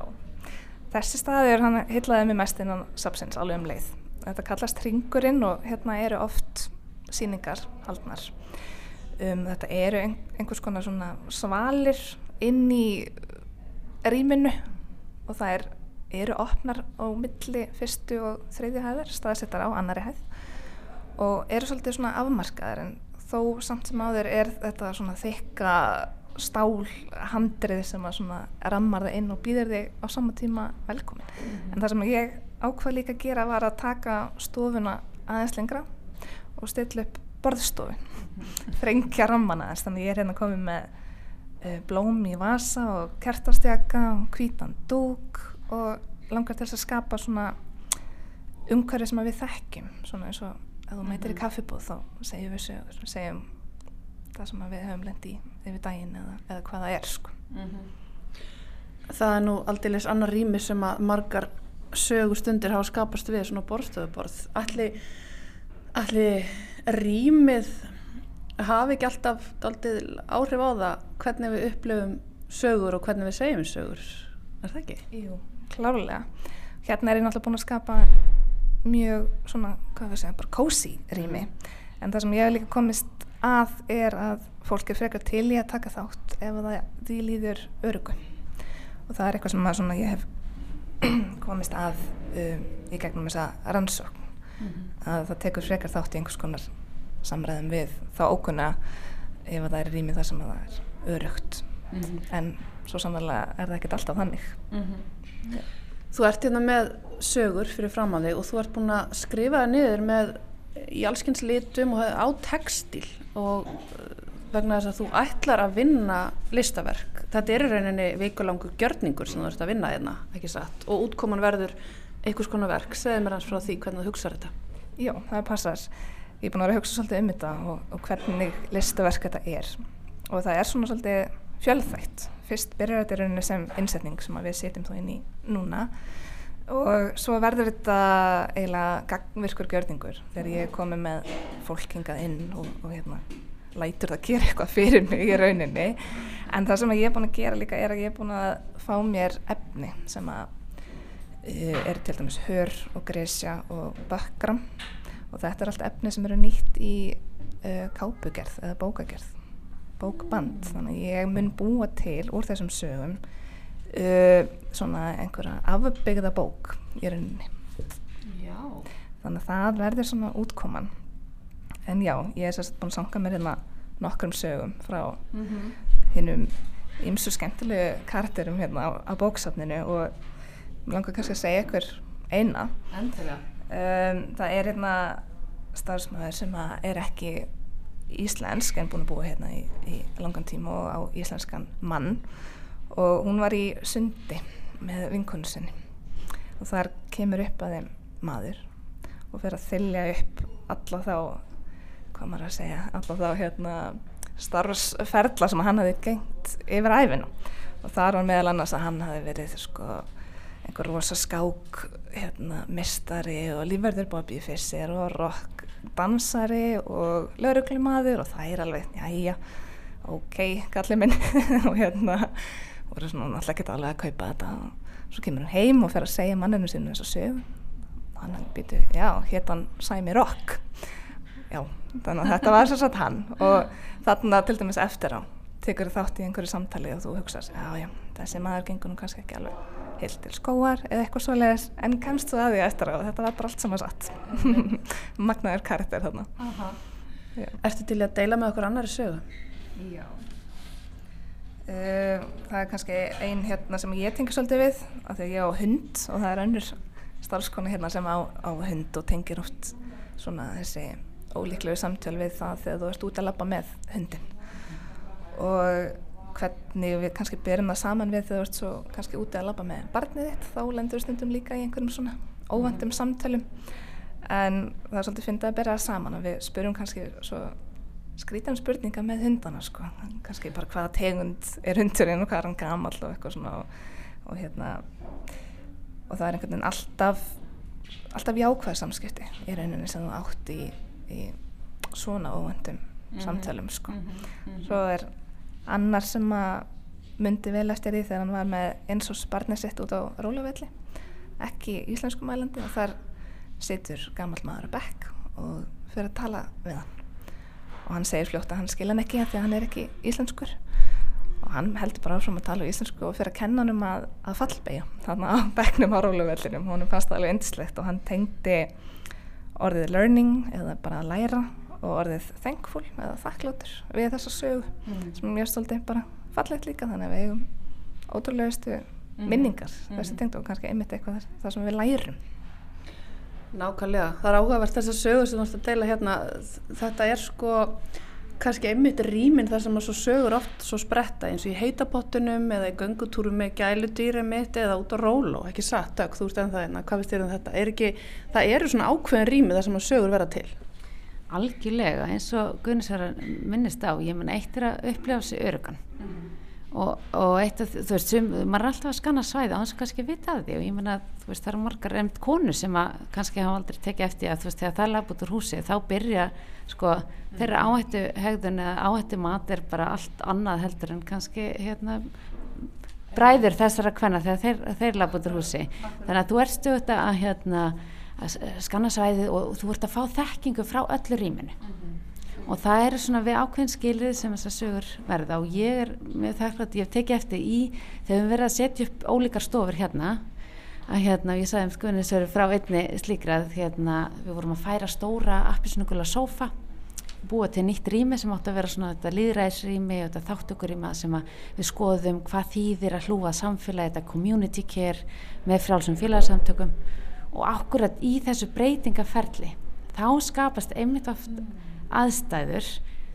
þessi staður hann hillaði mig mest innan sapsins alveg um leið. Þetta kallast Ringurinn og hérna eru oft síningar haldnar. Um, þetta eru ein, einhvers konar svona svalir inn í rýminu og það er, eru opnar á milli fyrstu og þreyði hæðar, staðsettar á annari hæð og eru svolítið svona afmarkaðar en þó samt sem áður er þetta svona þykka stálhandrið sem að rammar það inn og býðir þig á sama tíma velkomin. Mm -hmm. En það sem ég ákvað líka að gera var að taka stofuna aðeins lengra og stilla upp borðstofun, mm -hmm. þrengja rammana þess. Þannig ég er hérna komið með uh, blóm í vasa og kertastjaka og hvítan dúk og langar til þess að skapa svona umhverfi sem við þekkjum, svona eins og ef þú mætir í mhm. kaffibóð þá segjum við segjum það sem við höfum lendi yfir daginn eða, eða hvað það er sko. mm -hmm. Það er nú aldeilis annar rými sem að margar sögustundir hafa skapast við svona borðstöðuborð allir allir rýmið hafi ekki alltaf aldrei áhrif á það hvernig við upplöfum sögur og hvernig við segjum sögur er það ekki? Jú, klárlega hérna er ég náttúrulega búin að skapa mjög svona, hvað við segja, bara cozy rými en það sem ég hef líka komist að er að fólk er frekar til í að taka þátt ef það því líður örugum og það er eitthvað sem að, ég hef komist að um, í gegnum þessa rannsókn mm -hmm. að það tekur frekar þátt í einhvers konar samræðum við þá ókunna ef það er rýmið það sem að það er örugt mm -hmm. en svo sannlega er það ekkert alltaf þannig mm -hmm. ja. Þú ert hérna með sögur fyrir fram á þig og þú ert búin að skrifa það niður með í allskynns litum og á textil og uh, vegna þess að þú ætlar að vinna listaverk. Þetta er í rauninni vikulangu gjörningur sem þú ert að vinna hérna, ekki satt, og útkoman verður einhvers konar verk. Segð mér hans frá því hvernig þú hugsaður þetta. Já, það passar. Ég er búin að vera að hugsa svolítið um þetta og, og hvernig listaverk þetta er. Og það er svona svolítið fjölþægt. Fyrst byrjar þetta í rauninni sem innsetning sem við setjum þá inn í núna og svo verður þetta eiginlega gangvirkur gjörningur þegar ég er komið með fólkingað inn og, og hérna lætur það að gera eitthvað fyrir mig í rauninni. En það sem ég er búin að gera líka er að ég er búin að fá mér efni sem að uh, er til dæmis hör og gresja og bakgram og þetta er allt efni sem eru nýtt í uh, kápugerð eða bókagerð bókband. Þannig að ég mun búa til úr þessum sögum uh, svona einhverja afbyggða bók í rauninni. Já. þannig að það verður svona útkoman. En já, ég er sérst búin að sanga mér hérna nokkrum sögum frá mm -hmm. hinnum ymsu skemmtilegu karakterum hérna á, á bóksafninu og langar kannski að segja ykkur eina. Um, það er hérna starfsmæður sem er ekki íslensk en búin að búa hérna í, í langan tíma og á íslenskan mann og hún var í sundi með vinkonu sinni. Og þar kemur upp að þeim maður og fer að þylja upp alla þá hvað maður að segja alla þá hérna starfsferðla sem hann hafi gengt yfir æfinu og þar var meðal annars að hann hafi verið sko einhver rosa skák hérna mistari og lífverður bóði fyrir sér og rock dansari og lauruglumadur og það er alveg, já já ok, kallið minn. Og hérna voru svona alltaf ekki alveg að kaupa þetta. Og svo kemur hann heim og fer að segja manninu sinu þess að sög hann býtu, já, héttan Sæmi Rock. Já, þannig að þetta var svo satt hann. Og þarna til dæmis eftir á tekur þátt í einhverju samtali og þú hugsaðs, já, já, þessi maður gengur nú kannski ekki alveg heilt til skóar eða eitthvað svo leiðis en kemst þú að því eftir á. Þetta var bara allt saman satt. Magnaður karakter þarna. Ertu til að deila með okkur annari sögu? Já Uh, það er kannski ein hérna sem ég tengi svolítið við af því að ég á hund og það er önnur starfskona hérna sem á, á hund og tengir oft svona þessi ólíklegu samtöl við það þegar þú ert út að lappa með hundin og hvernig við kannski berum það saman við þegar þú ert svo kannski úti að lappa með barnið þitt þá lendur við stundum líka í einhverjum svona óvandum samtölum. En það er svolítið fyndið að bera það saman og við spurum kannski svo skrítan spurninga með hundana sko, kannski bara hvaða tegund er hundurinn og hvað er hann gamall og eitthvað svona og, og hérna og það er einhvern veginn alltaf alltaf jákvæð samskipti í rauninni sem þú átt í, í svona óvöndum mm -hmm. samtölum sko mm -hmm. svo er annar sem að myndi vel eftir því þegar hann var með eins og barnið sitt út á rólavelli ekki íslensku mælandi og þar situr gammal maður að bekk og fyrir að tala við hann og hann segir fljótt að hann skilja hann ekki því að hann er ekki íslenskur og hann heldur bara áfram að tala íslensku og fyrir að kenna hann um að, að fallbeja þannig að begnum á róluvellinum hann fannst það alveg endislegt og hann tengdi orðið learning eða bara að læra og orðið thankful eða þakkláttur við þessa sögu mm. sem mjög stoltið bara fallegt líka þannig að við eigum ótrúlegustu mm. minningar mm. þessi tengdu og kannski einmitt eitthvað þar sem við lærum Nákvæmlega, það er áhugavert þess að sögur sem þú ætti að deila hérna, þetta er sko kannski einmitt rýminn þar sem að svo sögur oft svo spretta eins og í heitapottunum eða í göngutúrum með gæludýri mitt eða út á róló, ekki satt, Dögg, þú ert en það hérna, hvað finnst þér um þetta? Er ekki, það eru svona ákveðin rými þar sem að sögur vera til. Algjörlega, eins og Gunnisvara minnist á, ég menn eitt er að upplifa sig örugan. Mm -hmm og, og eitt af þú veist, sem, maður er alltaf að skanna svæði á hans kannski vita af því. Og ég menna þú veist, það eru margar reynd konu sem að kannski hafa aldrei tekið eftir að þú veist, þegar það er lagbútt úr húsi þá byrja, sko, mm. þeirra áhættu hegðun eða áhættu mat er bara allt annað heldur en kannski hérna bræður þessara hvenna þegar þeir, þeir lagbútt úr húsi. Þannig að þú ert stöðt að hérna að skanna svæði og þú ert að fá þekkingu frá öllu rýminu. -hmm og það eru svona við ákveðin skilrið sem þessar sögur verða. Og ég er með þakklátt, ég hef tekið eftir í þegar við verðum að setja upp ólíkar stofur hérna að hérna, ég sagði um skuðinisöru frá einni slíkrað hérna, við vorum að færa stóra appisnugula sofa búa til nýtt rými sem átt að vera svona þetta liðræðsrými og þetta þáttökurrýma sem við skoðum hvað þýðir að hlúa samfélagi, þetta community care með frálsum félagsamtökum og akkurat í þessu breytingaferli þá skapast einmitt oft aðstæður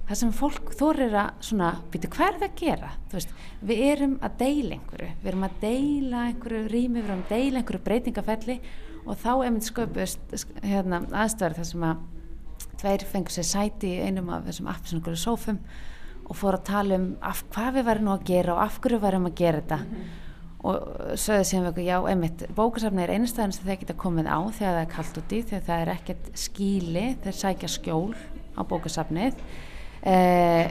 það sem fólk þorir að svona, býtu hvað er það að gera? Veist, við erum að deila einhverju. Við erum að deila einhverju rými við erum að deila einhverju breytingafelli og þá mynd sköpust hérna, aðstöður þar sem að tveir fengur sér sæti í einum af þessum appsynningur sófum og fór að tala um af hvað við varum að gera og af hverju varum að gera þetta. Mm -hmm. og sögðu sem við já, einmitt, bókasafni er einstæðan sem þeir geta komið á þegar það er kallt úti þegar það er ekkert skíli þeir sækja skjól á bókasafnið. Eh,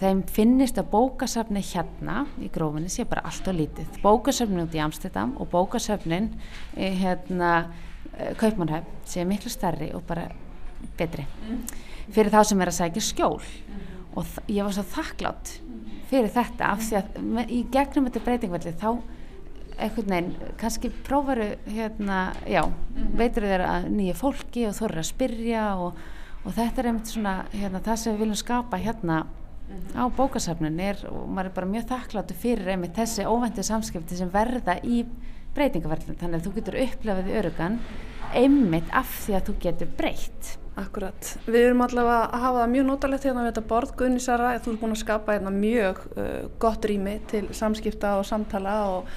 þeim finnist að bókasafni hérna í grófinni sé bara allt og lítið. Bókasafnin út í Amsterdam og bókasafnin hérna eh, Kaupmannhöfn sé miklu starri og bara betri. Fyrir þá sem er að sækja skjól. Og ég var svo þakklátt fyrir þetta af því að í gegnum þetta breytingvelli þá einhvern veginn, kannski prófaru hérna, já, veitur þeirra að nýja fólki og þú eru að spyrja og, og þetta er einmitt svona hérna, það sem við viljum skapa hérna á bókasafnun er og maður er bara mjög þakkláttu fyrir einmitt þessi óvendið samskipti sem verða í breytingaverðin þannig að þú getur upplefað í örugan einmitt af því að þú getur breytt. Akkurat, við erum allavega að hafa það mjög notalegt hérna við þetta borð Gunnisara, þú ert búin að skapa hérna mjög uh, gott rými til samskipta og samtala og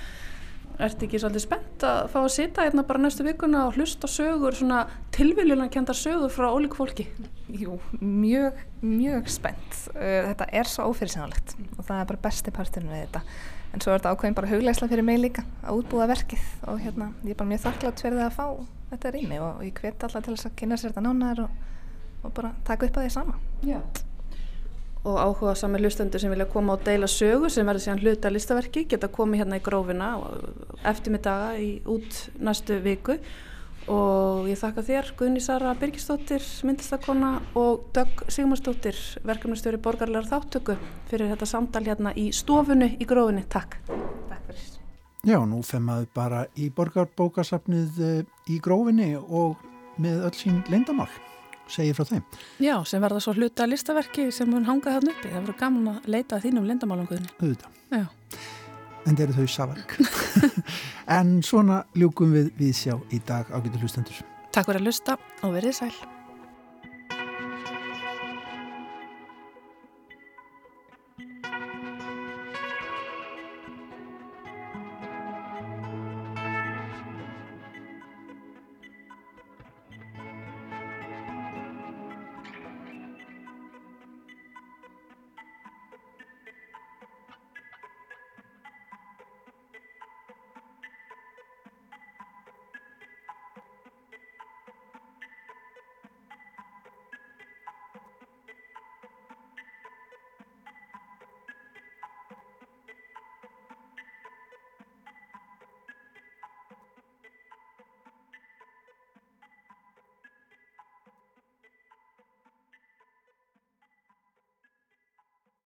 ert ekki svolítið spennt að fá að sita hérna bara næstu vikuna og hlusta sögur, svona tilviljunarkendar sögur frá ólík fólki? Jú, mjög, mjög spennt. Uh, þetta er svo ófyrirsynalegt og það er bara besti parturinn við þetta en svo er þetta ákveðin bara huglegsla fyrir mig líka að útbúa verkið og hérna ég er bara mjög þakklátt fyrir það að fá þetta rými og, og ég hvet alltaf til þess að kynna sér þetta nánar og, og bara taka upp að því sama Já. Og áhuga sami hlustendur sem vilja koma og deila sögu sem verður síðan hluta listaverki geta komið hérna í grófina eftirmiddaga í út næstu viku og ég þakka þér Guðni Sara Birgistóttir, myndistakonna og Dögg Sigmarstóttir, verkefnastjóri borgarlegar þáttöku fyrir þetta samtal hérna í stofunni í grófinni. Takk. Takk fyrir. Já, nú femmaðu bara í borgarbókasafnið eh, í grófinni og með öll sín leindamál segir frá þeim. Já, sem verða svo hluta listaverki sem hún hangað hann uppi. Það verður gaman að leita þínum leindamálum Guðni. Auðvitað. Já en þeir eru þau savark en svona ljúkum við við sjá í dag ágætu hlustendur Takk fyrir að hlusta og verið sæl